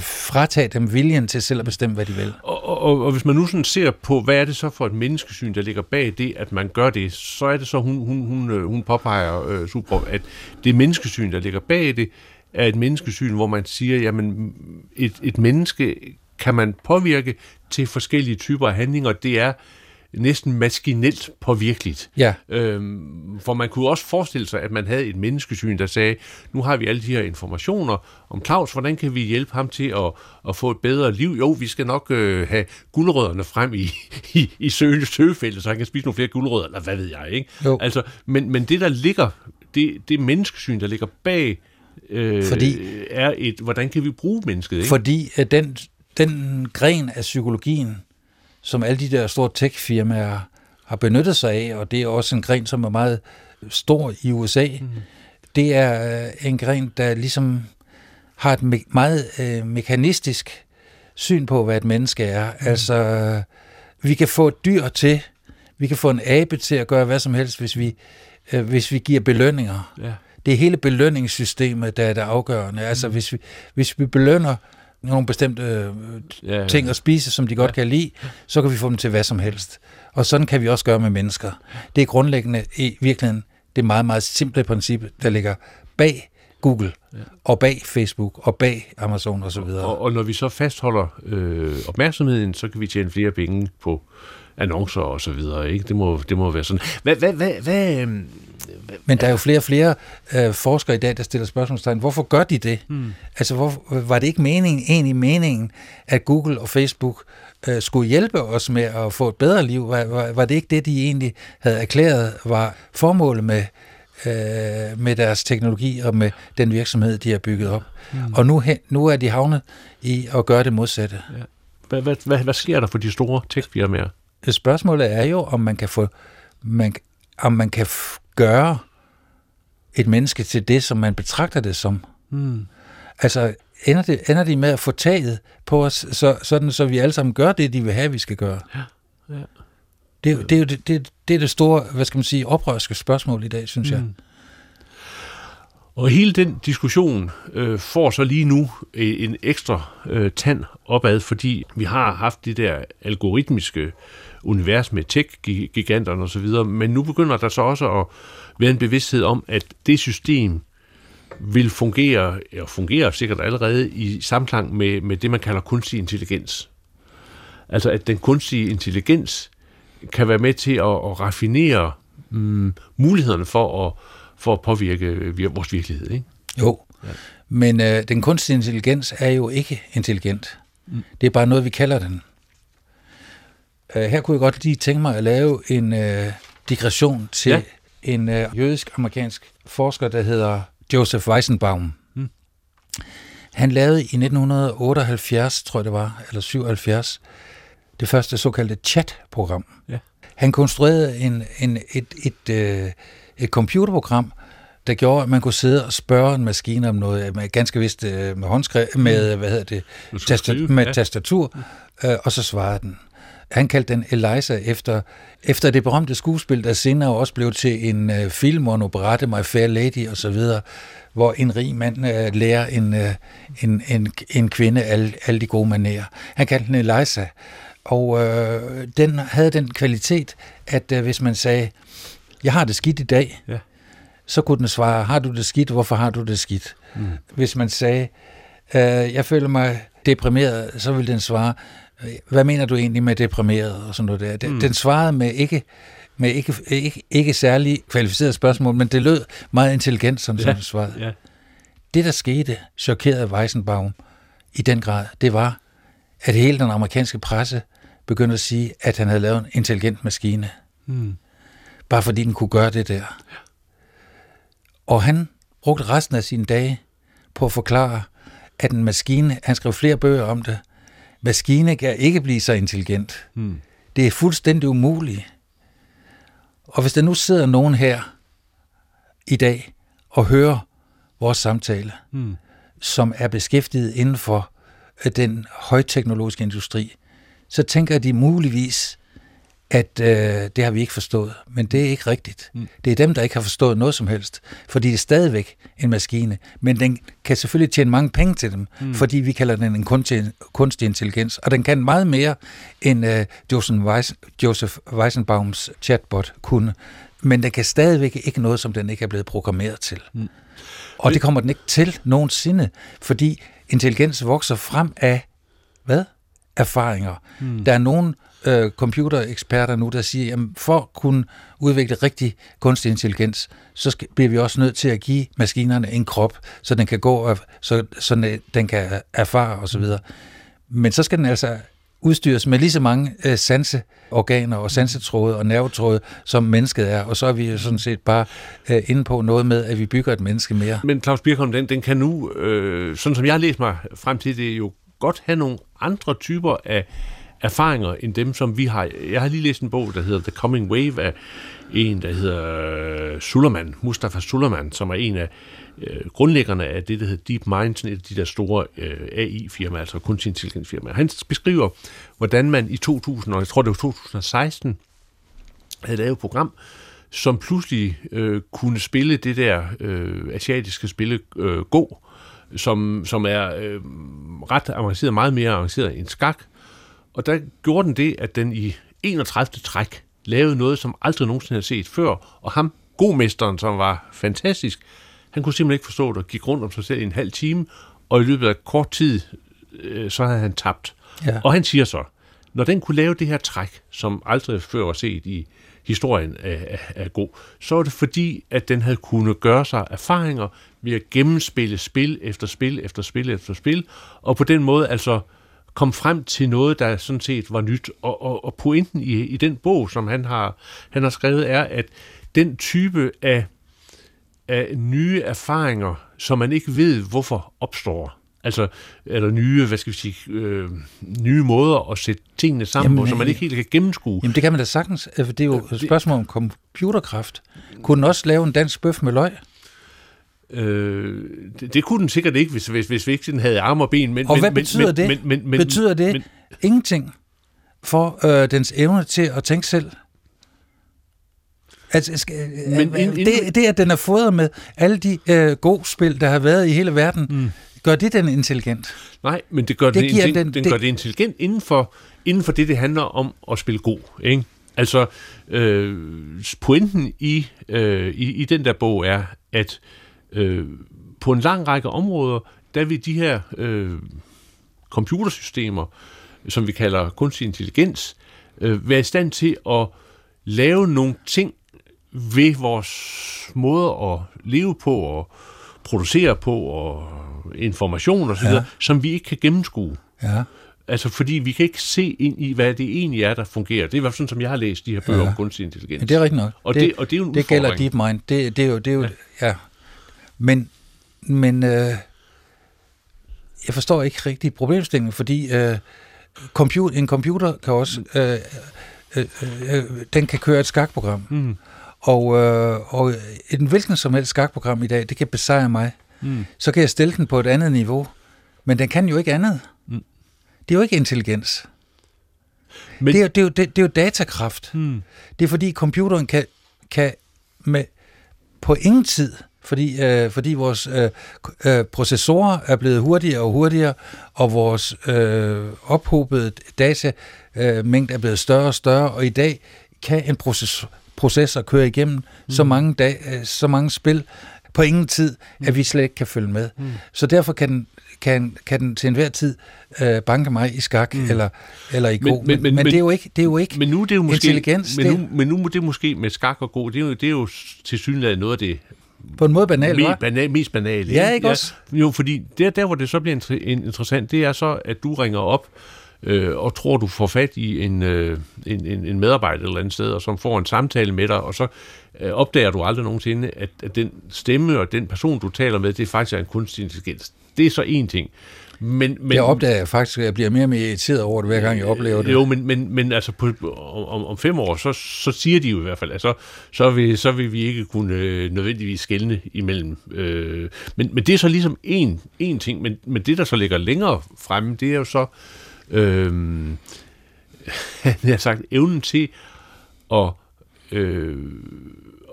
fratage dem viljen til selv at bestemme, hvad de vil. Og, og, og hvis man nu sådan ser på, hvad er det så for et menneskesyn, der ligger bag det, at man gør det, så er det så, hun, hun, hun, øh, hun påpeger øh, super, at det menneskesyn, der ligger bag det, er et menneskesyn, hvor man siger, jamen et, et menneske kan man påvirke til forskellige typer af handlinger. Det er næsten maskinelt påvirkeligt. Ja. Øhm, for man kunne også forestille sig, at man havde et menneskesyn, der sagde, nu har vi alle de her informationer om Claus, hvordan kan vi hjælpe ham til at, at få et bedre liv? Jo, vi skal nok øh, have guldrødderne frem i, i, i søge, søgefældet, så han kan spise nogle flere guldrødder, eller hvad ved jeg, ikke? Jo. Altså, men, men det, der ligger, det, det menneskesyn, der ligger bag øh, fordi, er et, hvordan kan vi bruge mennesket? Ikke? Fordi at den, den gren af psykologien, som alle de der store tech-firmaer har benyttet sig af, og det er også en gren, som er meget stor i USA, mm. det er øh, en gren, der ligesom har et me- meget øh, mekanistisk syn på, hvad et menneske er. Mm. Altså, vi kan få et dyr til, vi kan få en abe til at gøre hvad som helst, hvis vi, øh, hvis vi giver belønninger. Ja det er hele belønningssystemet, der er det afgørende. Altså, mm. hvis vi, hvis vi belønner nogle bestemte øh, ja, ja. ting at spise, som de godt ja. kan lide, så kan vi få dem til hvad som helst. Og sådan kan vi også gøre med mennesker. Det er grundlæggende i virkeligheden det meget, meget simple princip, der ligger bag Google, ja. og bag Facebook, og bag Amazon osv. Og, og når vi så fastholder øh, opmærksomheden, så kan vi tjene flere penge på annoncer og så videre. Ikke? Det, må, det må være sådan. Hvad, hvad, hvad, hvad, øhm, Men der er jo flere og flere øh, forskere i dag, der stiller spørgsmålstegn. Hvorfor gør de det? Hmm. Altså, hvor, var det ikke meningen, egentlig meningen, at Google og Facebook øh, skulle hjælpe os med at få et bedre liv? Var, var, var det ikke det, de egentlig havde erklæret var formålet med, øh, med deres teknologi og med den virksomhed, de har bygget op? Hmm. Og nu, nu er de havnet i at gøre det modsatte. Ja. Hvad, hvad, hvad, hvad sker der for de store tech-firmaer? Spørgsmålet er jo, om man kan få, man, om man kan gøre et menneske til det, som man betragter det som. Hmm. Altså, ender, det, ender de med at få taget på os, så, sådan så vi alle sammen gør det, de vil have, vi skal gøre? Ja. ja. Det, det, er jo det, det, det er det store, hvad skal man sige, oprørske spørgsmål i dag, synes hmm. jeg. Og hele den diskussion øh, får så lige nu øh, en ekstra øh, tand opad, fordi vi har haft det der algoritmiske univers med tech-giganterne osv., men nu begynder der så også at være en bevidsthed om, at det system vil fungere, og fungerer sikkert allerede i samklang med, med det, man kalder kunstig intelligens. Altså at den kunstige intelligens kan være med til at, at raffinere mm, mulighederne for at, for at påvirke vores virkelighed. Ikke? Jo, ja. men øh, den kunstige intelligens er jo ikke intelligent. Mm. Det er bare noget, vi kalder den. Uh, her kunne jeg godt lige tænke mig at lave en uh, digression til ja. en uh, jødisk-amerikansk forsker, der hedder Joseph Weizenbaum. Hmm. Han lavede i 1978, tror jeg det var, eller 77, det første såkaldte chat-program. Ja. Han konstruerede en, en, et, et, et, et computerprogram, der gjorde, at man kunne sidde og spørge en maskine om noget, med, ganske vist med håndskrift, med, hvad hedder det, tastat, med tastatur, uh, og så svarede den. Han kaldte den Eliza efter, efter det berømte skuespil, der senere også blev til en uh, film og en operette, My Fair Lady osv., hvor en rig mand uh, lærer en, uh, en, en, en kvinde alle, alle de gode manerer. Han kaldte den Eliza, og uh, den havde den kvalitet, at uh, hvis man sagde, jeg har det skidt i dag, ja. så kunne den svare, har du det skidt, hvorfor har du det skidt? Mm. Hvis man sagde, uh, jeg føler mig deprimeret, så ville den svare, hvad mener du egentlig med deprimeret og sådan noget der? Den, mm. den svarede med ikke med ikke, ikke, ikke særlig kvalificeret spørgsmål, men det lød meget intelligent, som, ja, som svarede. Ja. Det, der skete, chokerede Weisenbaum i den grad, det var, at hele den amerikanske presse begyndte at sige, at han havde lavet en intelligent maskine. Mm. Bare fordi den kunne gøre det der. Og han brugte resten af sine dage på at forklare, at en maskine, han skrev flere bøger om det, maskine kan ikke blive så intelligent. Hmm. Det er fuldstændig umuligt. Og hvis der nu sidder nogen her i dag og hører vores samtale, hmm. som er beskæftiget inden for øh, den højteknologiske industri, så tænker de muligvis, at øh, det har vi ikke forstået. Men det er ikke rigtigt. Mm. Det er dem, der ikke har forstået noget som helst. Fordi det er stadigvæk en maskine. Men den kan selvfølgelig tjene mange penge til dem, mm. fordi vi kalder den en kunstig, kunstig intelligens. Og den kan meget mere, end øh, Joseph, Weiss, Joseph Weisenbaums chatbot kunne. Men den kan stadigvæk ikke noget, som den ikke er blevet programmeret til. Mm. Og det kommer den ikke til nogensinde, fordi intelligens vokser frem af, hvad? Erfaringer. Mm. Der er nogen øh, computereksperter nu, der siger, at for at kunne udvikle rigtig kunstig intelligens, så skal, bliver vi også nødt til at give maskinerne en krop, så den kan gå, og, så, så den kan erfare osv. Men så skal den altså udstyres med lige så mange øh, sanseorganer og sansetråde og nervetråde, som mennesket er, og så er vi jo sådan set bare øh, inde på noget med, at vi bygger et menneske mere. Men Claus Birkholm, den, den kan nu, øh, sådan som jeg har læst mig frem til det, jo godt have nogle andre typer af erfaringer end dem, som vi har. Jeg har lige læst en bog, der hedder The Coming Wave af en, der hedder Suleman, Suleiman, Mustafa Suleiman, som er en af øh, grundlæggerne af det, der hedder Deep Minds, et af de der store øh, AI-firmaer, altså kunstig intelligensfirmaer. Han beskriver, hvordan man i 2000, og jeg tror det var 2016, havde lavet et program, som pludselig øh, kunne spille det der øh, asiatiske spille øh, Go, som, som er øh, ret avanceret, meget mere avanceret end skak, og der gjorde den det, at den i 31. træk lavede noget, som aldrig nogensinde havde set før, og ham godmesteren, som var fantastisk, han kunne simpelthen ikke forstå det, og gik rundt om sig selv i en halv time, og i løbet af kort tid, øh, så havde han tabt. Ja. Og han siger så, når den kunne lave det her træk, som aldrig før var set i historien af, af, af god, så var det fordi, at den havde kunnet gøre sig erfaringer ved at gennemspille spil efter spil efter spil efter spil, og på den måde altså kom frem til noget, der sådan set var nyt. Og, og, og pointen i, i den bog, som han har, han har skrevet, er, at den type af, af nye erfaringer, som man ikke ved, hvorfor opstår, Altså, eller nye, hvad skal vi sige, øh, nye måder at sætte tingene sammen Jamen, på, som man ikke helt kan gennemskue. Jamen det kan man da sagtens, for det er jo et spørgsmål om computerkraft. Kunne den også lave en dansk bøf med løg? Øh, det, det kunne den sikkert ikke, hvis, hvis, hvis vi ikke sådan havde arme og ben. Men, Og men, hvad betyder men, det? Men, men, men, Betyder det Men, ingenting for øh, dens evne til at tænke selv? Altså, skal, Men ind- det, det, at den er fodret med alle de øh, gode spil, der har været i hele verden, mm. gør det den intelligent? nej, men det gør, Det den, den- den, det- gør det intelligent inden for, inden for det, det handler om at spille god. Ikke? Altså, øh, pointen i, øh, i, i den der bog er, at øh, på en lang række områder, der vil de her øh, computersystemer, som vi kalder kunstig intelligens, øh, være i stand til at lave nogle ting ved vores måde at leve på og producere på og information videre, Ja. som vi ikke kan gennemskue. Ja. Altså, fordi vi kan ikke se ind i, hvad det egentlig er, der fungerer. Det er i hvert fald sådan, som jeg har læst de her bøger Ja. om kunstig intelligens. Men det er rigtigt nok. Og det- og det er jo en Det gælder udfordring. DeepMind. Det, det er jo... Det er jo ja. ja. Men, men øh, jeg forstår ikke rigtig problemstillingen, fordi øh, computer, en computer kan også... Øh, øh, øh, den kan køre et skakprogram. Mm. Og, øh, og en hvilken som helst skakprogram i dag, det kan besejre mig. Mm. Så kan jeg stille den på et andet niveau. Men den kan jo ikke andet. Mm. Det er jo ikke intelligens. Men, Det er, jo- det, er jo, det, det er jo datakraft. mm. Det er fordi computeren kan, kan med på ingen tid, fordi, øh, fordi vores øh, øh, processorer er blevet hurtigere og hurtigere, og vores øh, ophobede datamængde øh, er blevet større og større, og i dag kan en proces, processor køre igennem mm. så, mange dag, øh, så mange spil på ingen tid, mm. at vi slet ikke kan følge med. Mm. Så derfor kan den, kan, kan den til enhver tid øh, banke mig i skak mm. eller, eller i god. men- Men, men, men- det er jo ikke, det er jo ikke Men nu er det jo måske, intelligens. men det, nu, men nu er det måske med skak og god, det er jo, det er jo til synligheden noget af det på en måde banalt, mest, banal, mest banale. Ja, ikke også? Jo, fordi der, der, hvor det så bliver inter- in- interessant, det er så, at du ringer op øh, og tror, du får fat i en, øh, en, en, en medarbejder et eller andet sted, og som får en samtale med dig, og så øh, opdager du aldrig nogensinde, at, at den stemme og den person, du taler med, det faktisk er en kunstig intelligens. Det er så en ting. Men, men, Jeg opdager faktisk, at jeg bliver mere og mere irriteret over det, hver gang jeg oplever det. Jo, men, men, men altså på, om, om fem år, så, så siger de jo i hvert fald, at så, så, vil, så vil vi ikke kunne øh, nødvendigvis skelne imellem. Øh, men, men det er så ligesom en, en ting, men, men det, der så ligger længere fremme, det er jo så, øh, jeg har sagt, evnen til at, øh,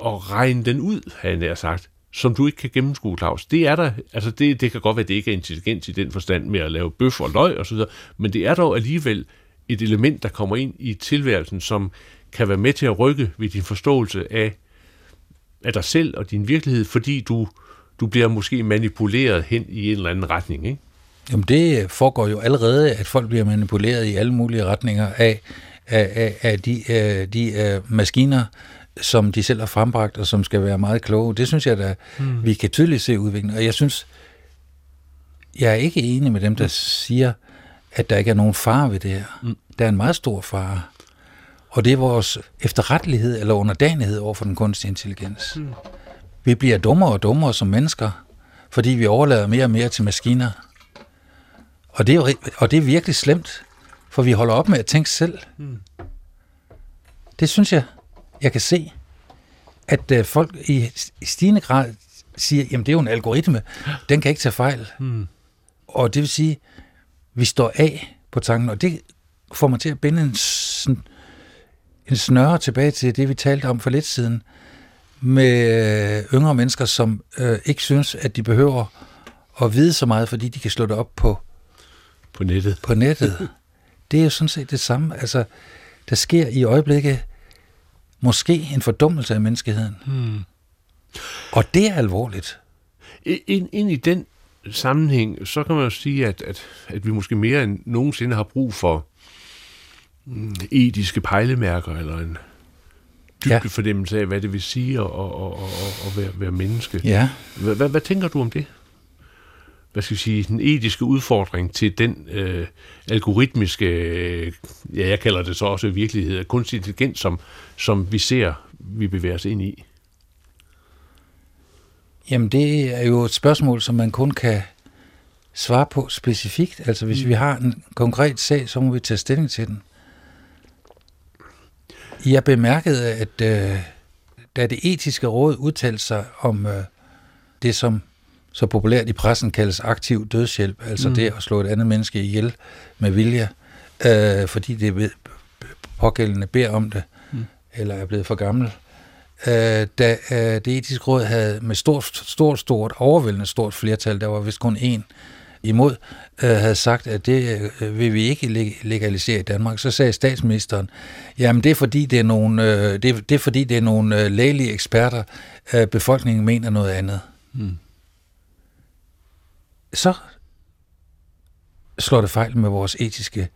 at regne den ud, har jeg sagt, som du ikke kan gennemskue, Claus. Det er der, altså det, det kan godt være, at det ikke er intelligent i den forstand med at lave bøf og løg osv., men det er dog alligevel et element, der kommer ind i tilværelsen, som kan være med til at rykke ved din forståelse af, af dig selv og din virkelighed, fordi du, du bliver måske manipuleret hen i en eller anden retning. Ikke? Jamen det foregår jo allerede, at folk bliver manipuleret i alle mulige retninger af, af, af, af de, af de af maskiner, som de selv har frembragt, og som skal være meget kloge. Det synes jeg da, mm. vi kan tydeligt se udviklingen. Og jeg synes, jeg er ikke enig med dem, der mm. siger, at der ikke er nogen fare ved det her. Mm. Der er en meget stor fare. Og det er vores efterrettelighed eller underdanighed over for den kunstige intelligens. Mm. Vi bliver dummere og dummere som mennesker, fordi vi overlader mere og mere til maskiner. Og det er, og det er virkelig slemt, for vi holder op med at tænke selv. Mm. Det synes jeg, jeg kan se, at øh, folk i, stigende grad siger, jamen det er jo en algoritme, den kan ikke tage fejl. Mm. Og det vil sige, vi står af på tanken, og det får mig til at binde en, sn- en snøre tilbage til det, vi talte om for lidt siden, med øh, yngre mennesker, som øh, ikke synes, at de behøver at vide så meget, fordi de kan slå det op på På nettet. på nettet. Det er jo sådan set det samme. Altså, der sker i øjeblikket måske en fordummelse af menneskeheden. Mm. Og det er alvorligt. Ind, ind i den sammenhæng, så kan man jo sige, at, at, at vi måske mere end nogensinde har brug for mm, etiske pejlemærker, eller en dybde ja. fornemmelse af, hvad det vil sige at, at, at, at, at være, være menneske. Ja. Hvad, hvad, hvad tænker du om det? Hvad skal vi sige, den etiske udfordring til den øh, algoritmiske, øh, ja, jeg kalder det så også virkelighed, kunstig intelligens, som, som vi ser, vi bevæger os ind i? Jamen, det er jo et spørgsmål, som man kun kan svare på specifikt. Altså, hvis mm. vi har en konkret sag, så må vi tage stilling til den. Jeg bemærkede, at øh, da det etiske råd udtalte sig om øh, det, som så populært i pressen kaldes aktiv dødshjælp, altså mm. det at slå et andet menneske ihjel med vilje, øh, fordi det pågældende beder om det, mm. eller er blevet for gammel. Øh, da øh, det etiske råd havde med stort, stort, stort, overvældende stort flertal, der var vist kun én imod, øh, havde sagt, at det øh, vil vi ikke legalisere i Danmark, så sagde statsministeren, jamen det er fordi det er nogle, øh, det, er, det er fordi det er nogle øh, lægelige eksperter, øh, befolkningen mener noget andet. Mm så slår det fejl med vores etiske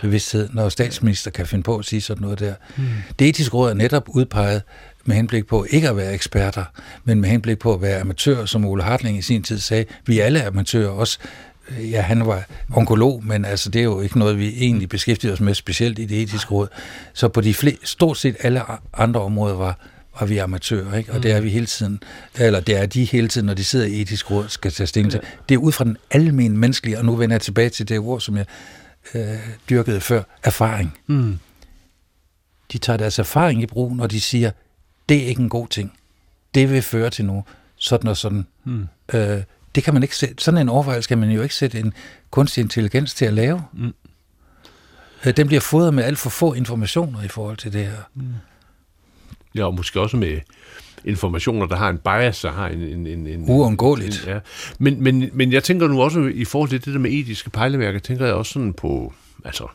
bevidsthed, når statsminister kan finde på at sige sådan noget der. Mm. Det etiske råd er netop udpeget med henblik på ikke at være eksperter, men med henblik på at være amatører, som Ole Hartling i sin tid sagde. Vi er alle amatører, også ja, han var onkolog, men altså, det er jo ikke noget, vi egentlig beskæftiger os med, specielt i det etiske råd. Så på de fleste, stort set alle andre områder var og vi er amatører, ikke? og mm. det er vi hele tiden, eller det er de hele tiden, når de sidder i etisk råd, skal tage stilling til. Ja. Det er ud fra den almindelige menneskelige, og nu vender jeg tilbage til det ord, som jeg øh, dyrkede før, erfaring. Mm. De tager deres erfaring i brug, når de siger, det er ikke en god ting. Det vil føre til noget, sådan og sådan. Mm. Øh, det kan man ikke sætte, sådan en overvejelse kan man jo ikke sætte en kunstig intelligens til at lave. Mm. Øh, den bliver fodret med alt for få informationer i forhold til det her. Mm. Ja, og måske også med informationer, der har en bias, der har en... en, en, en Uundgåeligt. En, ja. men, men, men jeg tænker nu også, i forhold til det der med etiske pejlemærker, tænker jeg også sådan på, altså,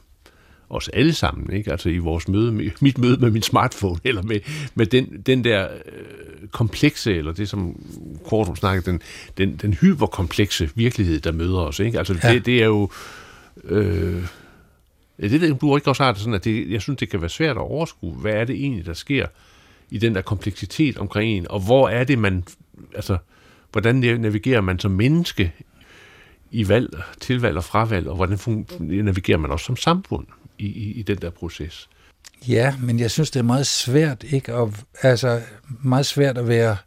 os alle sammen, ikke? Altså i vores møde, med, mit møde med min smartphone, eller med, med den, den der øh, komplekse, eller det som Kortum snakkede, den, den, den hyperkomplekse virkelighed, der møder os, ikke? Altså ja. det, det er jo... Øh, det ved du ikke også har det sådan, at det, jeg synes, det kan være svært at overskue, hvad er det egentlig, der sker i den der kompleksitet omkring en, og hvor er det, man, altså, hvordan navigerer man som menneske i valg, tilvalg og fravalg, og hvordan navigerer man også som samfund i, i, i den der proces? Ja, men jeg synes, det er meget svært, ikke? Og, altså, meget svært at være,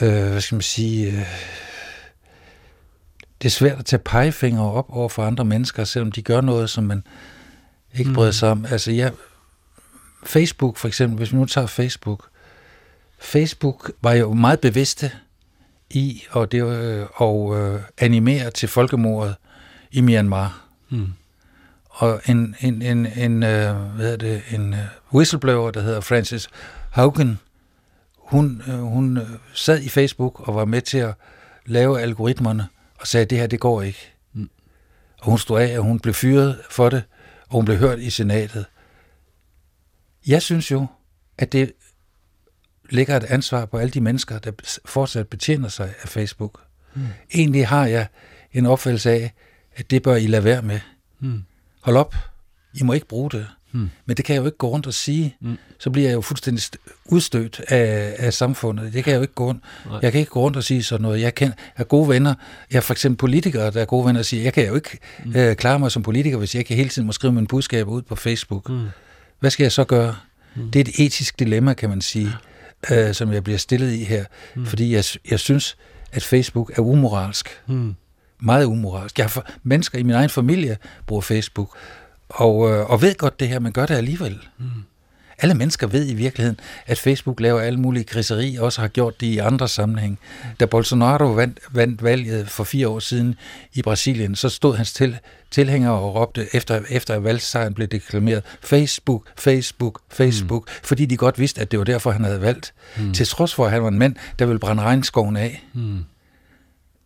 øh, hvad skal man sige, øh, det er svært at tage pegefingre op over for andre mennesker, selvom de gør noget, som man ikke bryder sig om. Altså, jeg, Facebook for eksempel, hvis vi nu tager Facebook, Facebook var jo meget bevidste i og det, øh, og øh, animere til folkemordet i Myanmar. Mm. Og en, en, en, en, øh, hvad hedder det, en uh, whistleblower, der hedder Francis Haugen, hun, øh, hun øh, sad i Facebook og var med til at lave algoritmerne og sagde, det her, det går ikke. Mm. Og hun stod af, og hun blev fyret for det, og hun blev hørt i senatet. Jeg synes jo, at det lægger et ansvar på alle de mennesker, der fortsat betjener sig af Facebook. Mm. Egentlig har jeg en opfattelse af, at det bør I lade være med. Mm. Hold op. I må ikke bruge det. Mm. Men det kan jeg jo ikke gå rundt og sige. Mm. Så bliver jeg jo fuldstændig udstødt af, af samfundet. Det kan jeg jo ikke gå rundt. Nej. Jeg kan ikke gå rundt og sige sådan noget. Jeg kan have gode venner. Jeg har for eksempel politikere, der er gode venner og siger, jeg kan jo ikke mm. øh, klare mig som politiker, hvis jeg ikke hele tiden må skrive min budskab ud på Facebook. Mm. Hvad skal jeg så gøre? Mm. Det er et etisk dilemma, kan man sige, ja. øh, som jeg bliver stillet i her. Mm. Fordi jeg, jeg synes, at Facebook er umoralsk. Mm. Meget umoralsk. Jeg har for, mennesker i min egen familie bruger Facebook, og, øh, og ved godt det her, men gør det alligevel. Mm. Alle mennesker ved i virkeligheden, at Facebook laver alle mulige griseri, også har gjort det i andre sammenhæng. Da Bolsonaro vandt, vandt valget for fire år siden i Brasilien, så stod hans til, tilhængere og råbte, efter, efter at valgsejren blev deklameret, Facebook, Facebook, Facebook, mm. fordi de godt vidste, at det var derfor, han havde valgt. Mm. Til trods for, at han var en mand, der ville brænde regnskoven af. Mm.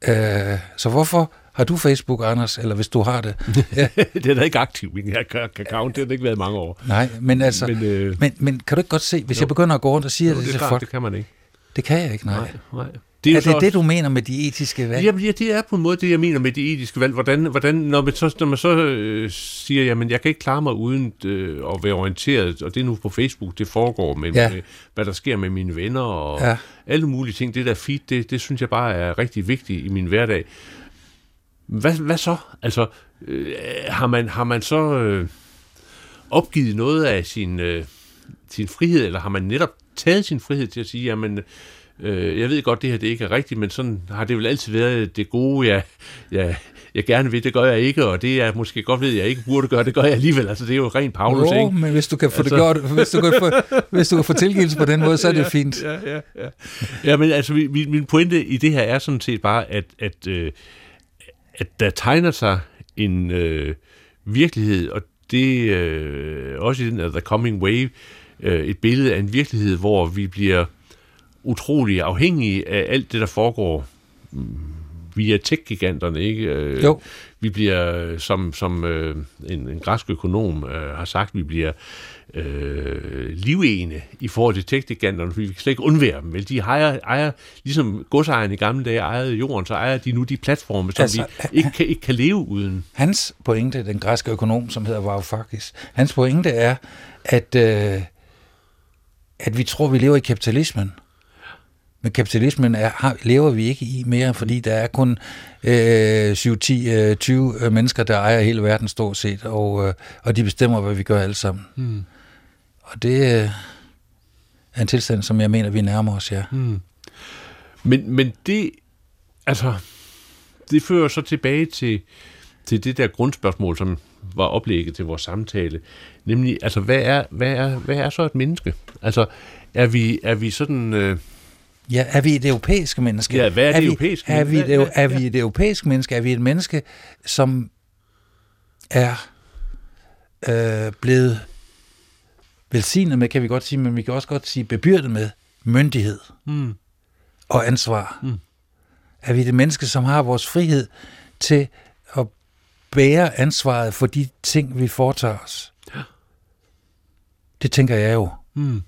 Øh, så hvorfor har du Facebook, Anders, eller hvis du har det? Ja. det er da ikke aktivt, min account. Det har ikke været mange år. Nej, men altså, men, øh, men, men kan du ikke godt se, hvis jo. jeg begynder at gå rundt og sige jo, det, det til folk... det kan man ikke. Det kan jeg ikke, nej. nej, nej. Det er, er det også... det, du mener med de etiske valg? Jamen, ja, det er på en måde det, jeg mener med de etiske valg. Hvordan, hvordan når, man så, når man så øh, siger, jamen, jeg kan ikke klare mig uden øh, at være orienteret, og det er nu på Facebook, det foregår med, ja. med hvad der sker med mine venner og ja. alle mulige ting. Det der feed, det, det synes jeg bare er rigtig vigtigt i min hverdag. Hvad, hvad så? Altså, øh, har, man, har man så øh, opgivet noget af sin, øh, sin frihed, eller har man netop taget sin frihed til at sige, jamen, øh, jeg ved godt, det her det ikke er rigtigt, men sådan har det vel altid været det gode, jeg, jeg, jeg gerne vil, det gør jeg ikke, og det er måske godt ved, jeg ikke burde gøre, det gør jeg alligevel. Altså, det er jo rent Paulus, jo, ikke? men hvis du kan få altså... det gjort, hvis du kan få, hvis du kan få tilgivelse på den måde, så er det fint. Ja, ja, ja. Ja, men altså, min, min pointe i det her er sådan set bare, at, at, øh, at der tegner sig en øh, virkelighed, og det øh, også i den af The Coming Wave, øh, et billede af en virkelighed, hvor vi bliver utrolig afhængige af alt det, der foregår mm, via tech-giganterne, ikke? Øh, jo. Vi bliver, som, som øh, en, en græsk økonom øh, har sagt, vi bliver øh, livene i forhold til tech-giganterne, fordi vi kan slet ikke undvære dem. Vel? De ejer, ejer, ligesom godsejerne i gamle dage ejede jorden, så ejer de nu de platforme, som altså, vi ikke kan, ikke kan leve uden. Hans pointe, den græske økonom, som hedder Varoufakis, hans pointe er, at, øh, at vi tror, vi lever i kapitalismen. Men kapitalismen er, har, lever vi ikke i mere, fordi der er kun øh, 7, 10, øh, 20 øh, mennesker, der ejer hele verden stort set, og, øh, og de bestemmer, hvad vi gør alle sammen. Hmm. Og det øh, er en tilstand, som jeg mener, vi nærmer os, ja. Hmm. Men, men det, altså, det fører så tilbage til, til det der grundspørgsmål, som var oplægget til vores samtale, nemlig, altså, hvad er, hvad er, hvad er så et menneske? Altså, er vi, er vi sådan... Øh, Ja, er vi et europæisk menneske? Ja, hvad er, er det europæiske er vi, er, vi, er vi et europæisk menneske? Er vi et menneske, som er øh, blevet velsignet med, kan vi godt sige, men vi kan også godt sige bebyrdet med myndighed mm. og ansvar? Mm. Er vi det menneske, som har vores frihed til at bære ansvaret for de ting, vi foretager os? Ja. Det tænker jeg jo. Mm.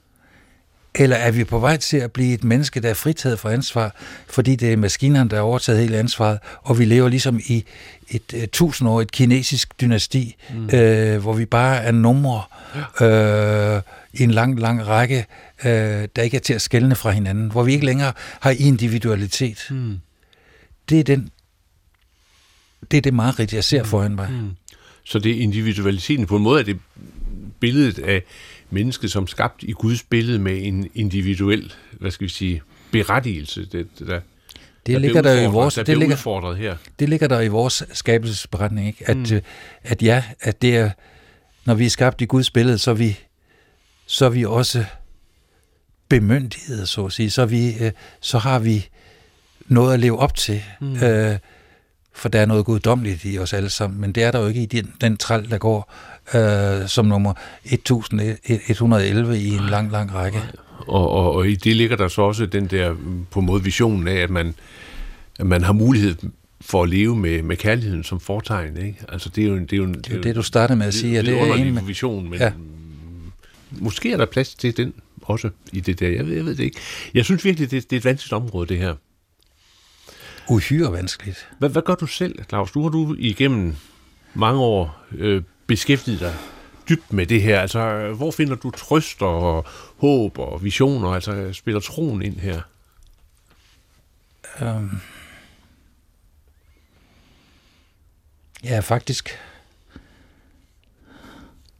Eller er vi på vej til at blive et menneske, der er fritaget for ansvar, fordi det er maskinerne, der har overtaget hele ansvaret, og vi lever ligesom i et uh, tusindårigt kinesisk dynasti, mm. øh, hvor vi bare er numre øh, i en lang, lang række, øh, der ikke er til at skælne fra hinanden, hvor vi ikke længere har individualitet. Mm. Det er den det er det meget jeg ser mm. foran mig. Mm. Så det er individualiteten. På en måde er det billedet af mennesket som skabt i Guds billede med en individuel, hvad skal vi sige, berettigelse. Det, det der, det der ligger der i vores der det ligger, udfordret her. Det ligger der i vores skabelsesberetning, ikke? At, mm. Øh, at ja, at det er, når vi er skabt i Guds billede, så er vi, så er vi også bemyndigede, så at sige. Så, er vi, øh, så har vi noget at leve op til. Mm. Øh, for der er noget guddommeligt i os alle sammen, men det er der jo ikke i den, den træl, der går øh, som nummer 1111 i en lang, lang række. Og, og, og i det ligger der så også den der på måde visionen af, at man, at man har mulighed for at leve med, med kærligheden som fortegn. Ikke? Altså, det er jo, det er jo, det, er jo, det, du startede med at sige. Det, det, det er en med... vision, men ja. måske er der plads til den også i det der. Jeg ved, jeg ved det ikke. Jeg synes virkelig, det, det er et vanskeligt område, det her. Uhyre vanskeligt. Hvad, hvad gør du selv, Claus? Du har du igennem mange år øh, beskæftiget dig dybt med det her? Altså, hvor finder du trøst og håb og visioner? Altså, spiller troen ind her? Um, jeg er faktisk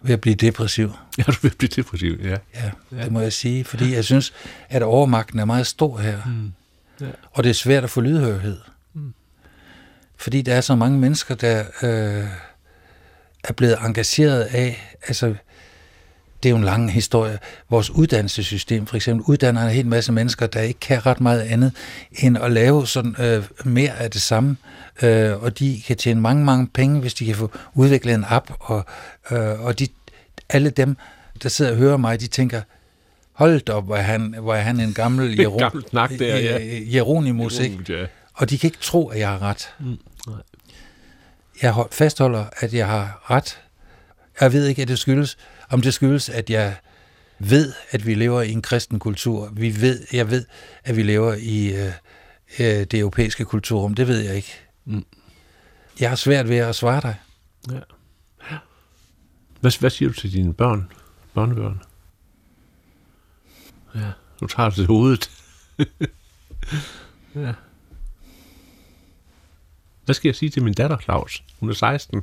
ved at blive depressiv. Ja, du vil blive depressiv, ja. ja. Ja, det må jeg sige, fordi jeg synes, at overmagten er meget stor her. Mm. Ja. Og det er svært at få lydhørighed. Mm. Fordi der er så mange mennesker, der øh, er blevet engageret af, altså det er jo en lang historie. Vores uddannelsessystem for eksempel uddanner en hel masse mennesker, der ikke kan ret meget andet end at lave sådan øh, mere af det samme. Øh, og de kan tjene mange, mange penge, hvis de kan få udviklet en app. Og, øh, og de, alle dem, der sidder og hører mig, de tænker, hold op, hvor er han, hvor er han en gammel, Jeron, gammel der, ja. Jeronimus, ikke? Ja. Og de kan ikke tro, at jeg har ret. Mm, nej. Jeg fastholder, at jeg har ret. Jeg ved ikke, at det skyldes, om det skyldes, at jeg ved, at vi lever i en kristen kultur. Vi ved, jeg ved, at vi lever i øh, øh, det europæiske kulturrum. Det ved jeg ikke. Mm. Jeg har svært ved at svare dig. Ja. Hvad, hvad siger du til dine børn, børnebørn? Ja, du tager det til hovedet. ja. Hvad skal jeg sige til min datter, Claus? Hun er 16.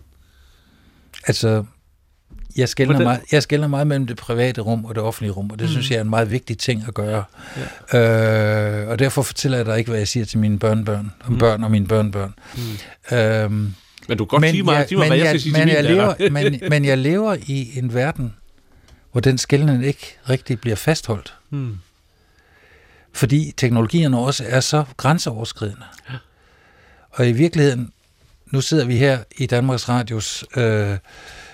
Altså, jeg skældner, meget, jeg skældner meget mellem det private rum og det offentlige rum, og det mm. synes jeg er en meget vigtig ting at gøre. Ja. Øh, og derfor fortæller jeg dig ikke, hvad jeg siger til mine børnebørn, om mm. børn og mine børnebørn. Mm. Øhm, men du kan godt men sige mig, jeg, sige mig hvad jeg, jeg skal sige men til jeg lever, men, men jeg lever i en verden, hvor den skældning ikke rigtig bliver fastholdt. Mm. Fordi teknologierne også er så grænseoverskridende. Ja. Og i virkeligheden, nu sidder vi her i Danmarks Radios øh,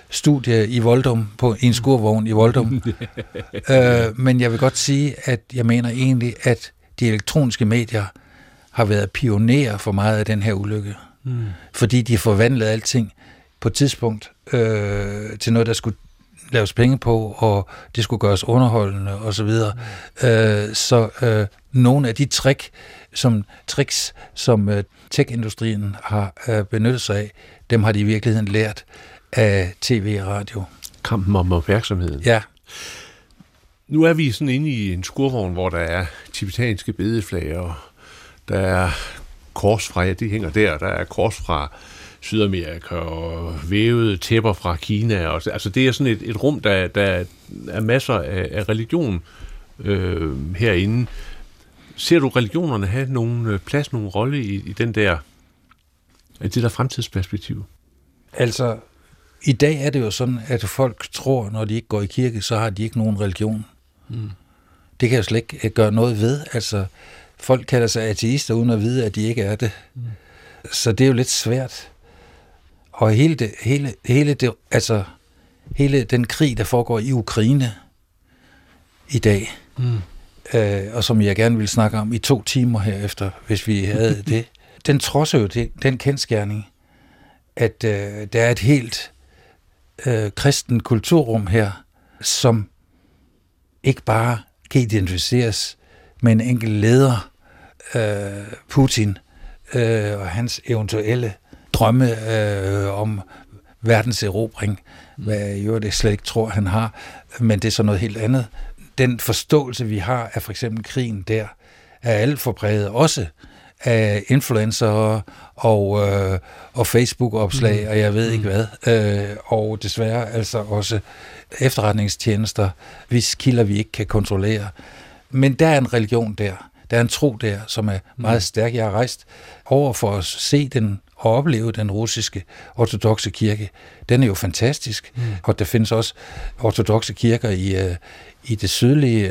studie i Voldum, på en skurvogn i Voldum. øh, men jeg vil godt sige, at jeg mener egentlig, at de elektroniske medier har været pionerer for meget af den her ulykke. Mm. Fordi de har forvandlet alting på et tidspunkt øh, til noget, der skulle laves penge på, og det skulle gøres underholdende og så videre. Mm. Øh, så øh, nogle af de trick, som, tricks, som øh, tech-industrien har øh, benyttet sig af, dem har de i virkeligheden lært af tv og radio. Kampen om opmærksomheden. Ja. Nu er vi sådan inde i en skurvogn, hvor der er tibetanske bedeflag, og der er kors fra, ja, de hænger der, der er kors fra Sydamerika og vævede tæpper fra Kina. Og, altså det er sådan et, et rum, der, der er masser af, af religion øh, herinde. Ser du religionerne have nogen øh, plads, nogen rolle i, i den der, i det der fremtidsperspektiv? Altså, i dag er det jo sådan, at folk tror, når de ikke går i kirke, så har de ikke nogen religion. Mm. Det kan jeg slet ikke gøre noget ved. Altså, folk kalder sig ateister, uden at vide, at de ikke er det. Mm. Så det er jo lidt svært. Og hele, det, hele, hele, det, altså, hele den krig, der foregår i Ukraine i dag, mm. Øh, og som jeg gerne vil snakke om i to timer herefter, hvis vi havde det, den trodser jo det, den kendskærning, at øh, der er et helt øh, kristen kulturrum her, som ikke bare kan identificeres med en enkelt leder, øh, Putin, øh, og hans eventuelle drømme øh, om verdens erobring, hvad jeg jo det slet ikke tror, han har, men det er så noget helt andet. Den forståelse, vi har af for eksempel krigen der, er alt for præget også af influencer og, øh, og Facebook-opslag, mm. og jeg ved ikke mm. hvad. Øh, og desværre altså også efterretningstjenester, hvis kilder vi ikke kan kontrollere. Men der er en religion der. Der er en tro der, som er mm. meget stærk. Jeg har rejst over for at se den og opleve den russiske ortodoxe kirke. Den er jo fantastisk. Mm. Og der findes også ortodoxe kirker i, øh, i det sydlige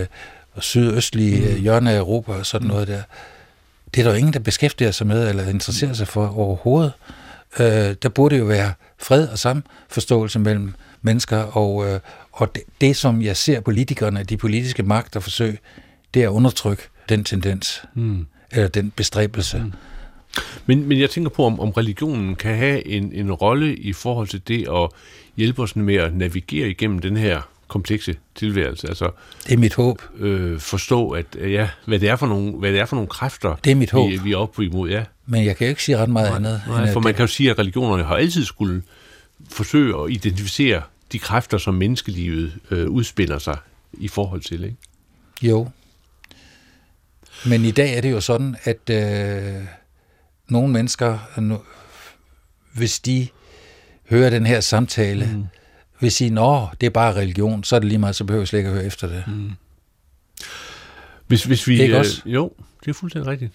øh, og sydøstlige mm. hjørne af Europa og sådan mm. noget der. Det er der jo ingen, der beskæftiger sig med eller interesserer sig for overhovedet. Øh, der burde jo være fred og samforståelse mellem mennesker, og, øh, og det, det, som jeg ser politikerne, de politiske magter forsøge, det er at undertrykke den tendens, mm. eller den bestræbelse. Mm. Men, men jeg tænker på, om, om religionen kan have en, en rolle i forhold til det at hjælpe os med at navigere igennem den her komplekse tilværelse. Altså, det er mit håb. Øh, forstå, at ja, hvad det er for nogle, hvad det er for nogle kræfter, det er mit håb. Vi, vi er oppe imod. Ja. Men jeg kan jo ikke sige ret meget nej, andet. Nej, for man det. kan jo sige, at religionerne har altid skulle forsøge at identificere de kræfter, som menneskelivet øh, udspiller sig i forhold til. Ikke? Jo. Men i dag er det jo sådan, at øh, nogle mennesker, hvis de hører den her samtale, mm vil sige, nå, det er bare religion, så er det lige meget, så behøver vi slet ikke at høre efter det. Mm. Hvis, hvis vi, ikke øh, også? Jo, det er fuldstændig rigtigt.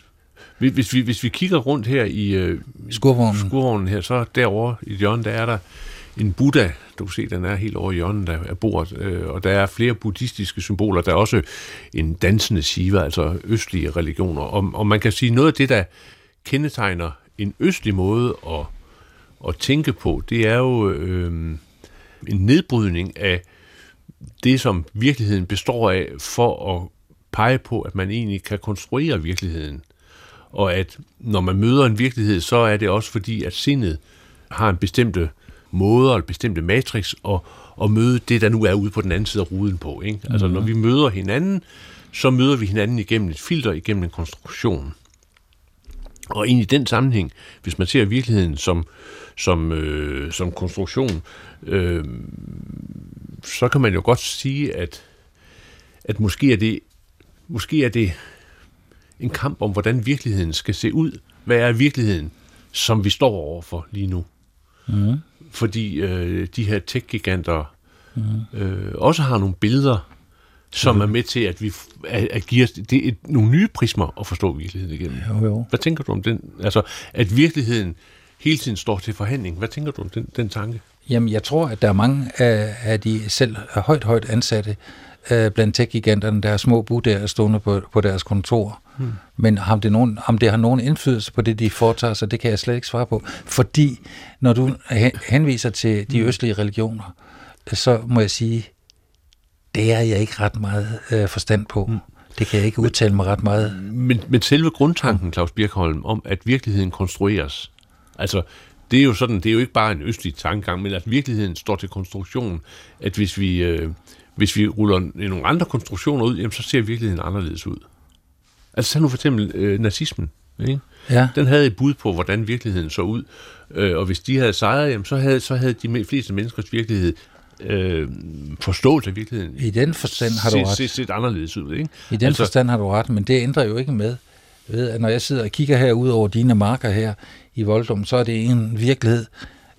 Hvis vi, hvis vi kigger rundt her i øh, skurvognen. skurvognen her, så derovre i hjørnet, der er der en Buddha, du kan se, den er helt over hjørnet der er bordet, øh, og der er flere buddhistiske symboler. Der er også en dansende Shiva, altså østlige religioner. Og, og man kan sige, noget af det, der kendetegner en østlig måde at, at tænke på, det er jo øh, en nedbrydning af det, som virkeligheden består af, for at pege på, at man egentlig kan konstruere virkeligheden. Og at når man møder en virkelighed, så er det også fordi, at sindet har en bestemte måder, eller bestemte matrix, og, og møde det, der nu er ude på den anden side af ruden på. Ikke? Altså, når vi møder hinanden, så møder vi hinanden igennem et filter, igennem en konstruktion. Og ind i den sammenhæng, hvis man ser virkeligheden som, som, øh, som konstruktion, øh, så kan man jo godt sige, at, at måske, er det, måske er det en kamp om, hvordan virkeligheden skal se ud. Hvad er virkeligheden, som vi står overfor lige nu? Mm. Fordi øh, de her tech-giganter mm. øh, også har nogle billeder, som er med til, at vi at, at give os det et, nogle nye prismer at forstå virkeligheden igennem. Jo, jo. Hvad tænker du om den? Altså, at virkeligheden hele tiden står til forhandling. Hvad tænker du om den, den tanke? Jamen, jeg tror, at der er mange af, af de selv højt, højt ansatte øh, blandt tech-giganterne, der er små budder stående på, på deres kontor. Hmm. Men om det, nogen, om det har nogen indflydelse på det, de foretager sig, det kan jeg slet ikke svare på. Fordi når du henviser til de østlige religioner, så må jeg sige, det er jeg ikke ret meget øh, forstand på. Mm. Det kan jeg ikke udtale mig ret meget. Men, men selve grundtanken, Claus Birkholm, om at virkeligheden konstrueres, altså det er jo sådan, det er jo ikke bare en østlig tankegang, men at virkeligheden står til konstruktion, at hvis vi, øh, hvis vi ruller nogle andre konstruktioner ud, jamen, så ser virkeligheden anderledes ud. Altså tag nu for eksempel øh, nazismen. Ikke? Ja. Den havde et bud på, hvordan virkeligheden så ud. Øh, og hvis de havde sejret, jamen, så, havde, så havde de fleste menneskers virkelighed øh, forståelse af virkeligheden. I den forstand har du ret. Set, set anderledes ud, ikke? I den altså, forstand har du ret, men det ændrer jo ikke med, ved, at når jeg sidder og kigger her ud over dine marker her i Voldum, så er det en virkelighed,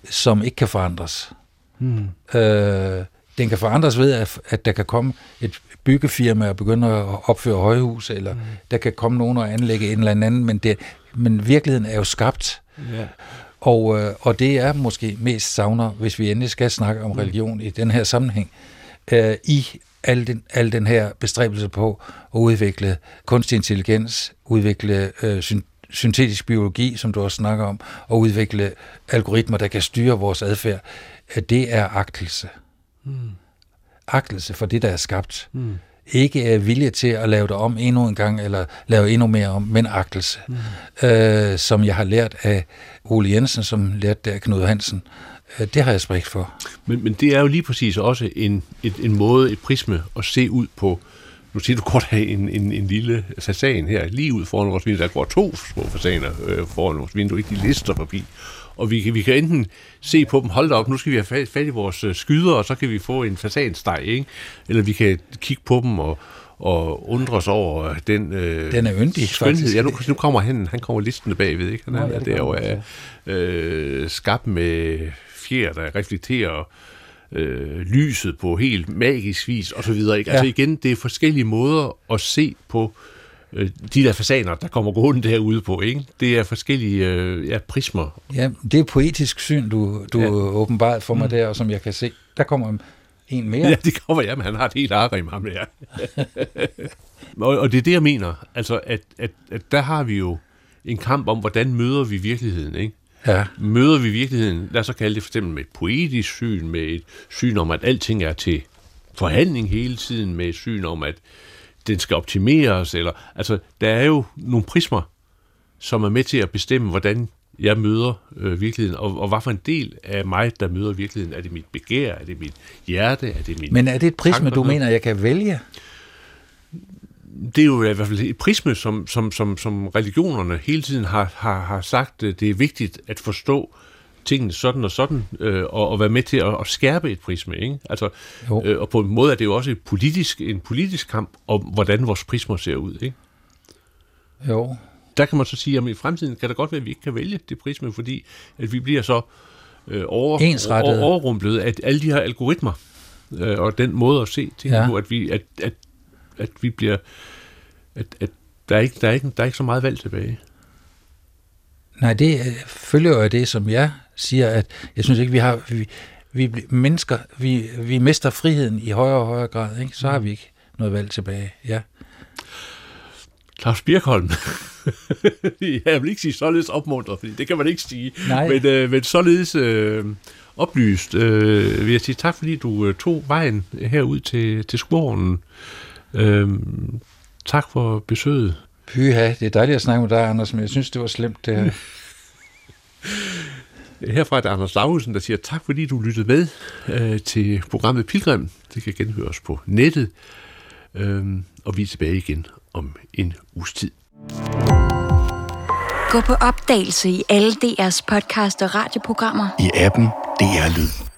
som ikke kan forandres. Hmm. Øh, den kan forandres ved, at, at der kan komme et byggefirma og begynde at opføre højhus, eller hmm. der kan komme nogen og anlægge en eller anden, men, det, men virkeligheden er jo skabt. Ja. Og, øh, og det er måske mest savner, hvis vi endelig skal snakke om mm. religion i den her sammenhæng, øh, i al den, al den her bestræbelse på at udvikle kunstig intelligens, udvikle øh, syn, syntetisk biologi, som du også snakker om, og udvikle algoritmer, der kan styre vores adfærd, det er agtelse. Mm. Agtelse for det, der er skabt. Mm ikke er vilje til at lave det om endnu en gang, eller lave endnu mere om, men agtelse, mm. øh, som jeg har lært af Ole Jensen, som lærte det af Knud Hansen. Øh, det har jeg respekt for. Men, men det er jo lige præcis også en, et, en måde, et prisme at se ud på. Nu siger du godt have en, en, en lille fasan her, lige ud foran vores vindue. Der går to små fasaner øh, foran vores vindue, ikke de lister forbi og vi kan, vi kan enten se på dem, hold op, nu skal vi have fat, fat i vores øh, skyder, og så kan vi få en fasansteg, ikke? Eller vi kan kigge på dem og, og undres over den øh, Den er yndig, skønhed. Faktisk. Ja, nu, nu kommer han, han kommer listende bagved, ikke? Han er, Nå, ja, der jo er øh, skabt med fjer, der reflekterer øh, lyset på helt magisk vis, og så videre. Ikke? Altså ja. igen, det er forskellige måder at se på øh, de der fasaner, der kommer gående derude på, ikke? Det er forskellige øh, ja, prismer. Ja, det er poetisk syn, du, du ja. åbenbart for mig mm. der, og som jeg kan se. Der kommer en mere. Ja, det kommer, ja, men han har et helt arrim, ham der. og, og det er det, jeg mener. Altså, at, at, at der har vi jo en kamp om, hvordan møder vi virkeligheden, ikke? Ja. Møder vi virkeligheden, lad os så kalde det for eksempel med et poetisk syn, med et syn om, at alting er til forhandling hele tiden, med et syn om, at den skal optimeres, eller, altså, der er jo nogle prismer, som er med til at bestemme, hvordan jeg møder øh, virkeligheden, og, og hvad for en del af mig, der møder virkeligheden. Er det mit begær? Er det mit hjerte? Er det mit Men er det et prisme, du mener, jeg kan vælge? Det er jo i hvert fald et prisme, som, som, som, som religionerne hele tiden har, har, har sagt, det er vigtigt at forstå tingene sådan og sådan, øh, og, og være med til at, at skærpe et prisme. Ikke? Altså, øh, og på en måde er det jo også et politisk, en politisk kamp om, hvordan vores prismer ser ud. Ikke? Jo. Der kan man så sige, at i fremtiden kan det godt være, at vi ikke kan vælge det prisme, fordi at vi bliver så øh, over, over, overrumplet af alle de her algoritmer, øh, og den måde at se ting ja. på, at vi, at, at, at vi bliver, at, at der, er ikke, der, er ikke, der er ikke så meget valg tilbage. Nej, det følger jo af det, som jeg siger, at jeg synes ikke, vi har... Vi, vi mennesker, vi, vi mister friheden i højere og højere grad, ikke? så har vi ikke noget valg tilbage. Ja. Claus Birkholm. jeg vil ikke sige således opmuntret, fordi det kan man ikke sige. Nej. Men, øh, men således øh, oplyst øh, vil jeg sige tak, fordi du øh, tog vejen herud til, til skoven. Øh, tak for besøget. Pyha, det er dejligt at snakke med dig, Anders, men jeg synes, det var slemt det her. Herfra er det Anders Laugesen, der siger tak, fordi du lyttede med øh, til programmet Pilgrim. Det kan genhøres på nettet, øh, og vi er tilbage igen om en uges tid. Gå på opdagelse i alle DR's podcast og radioprogrammer. I appen DR Lyd.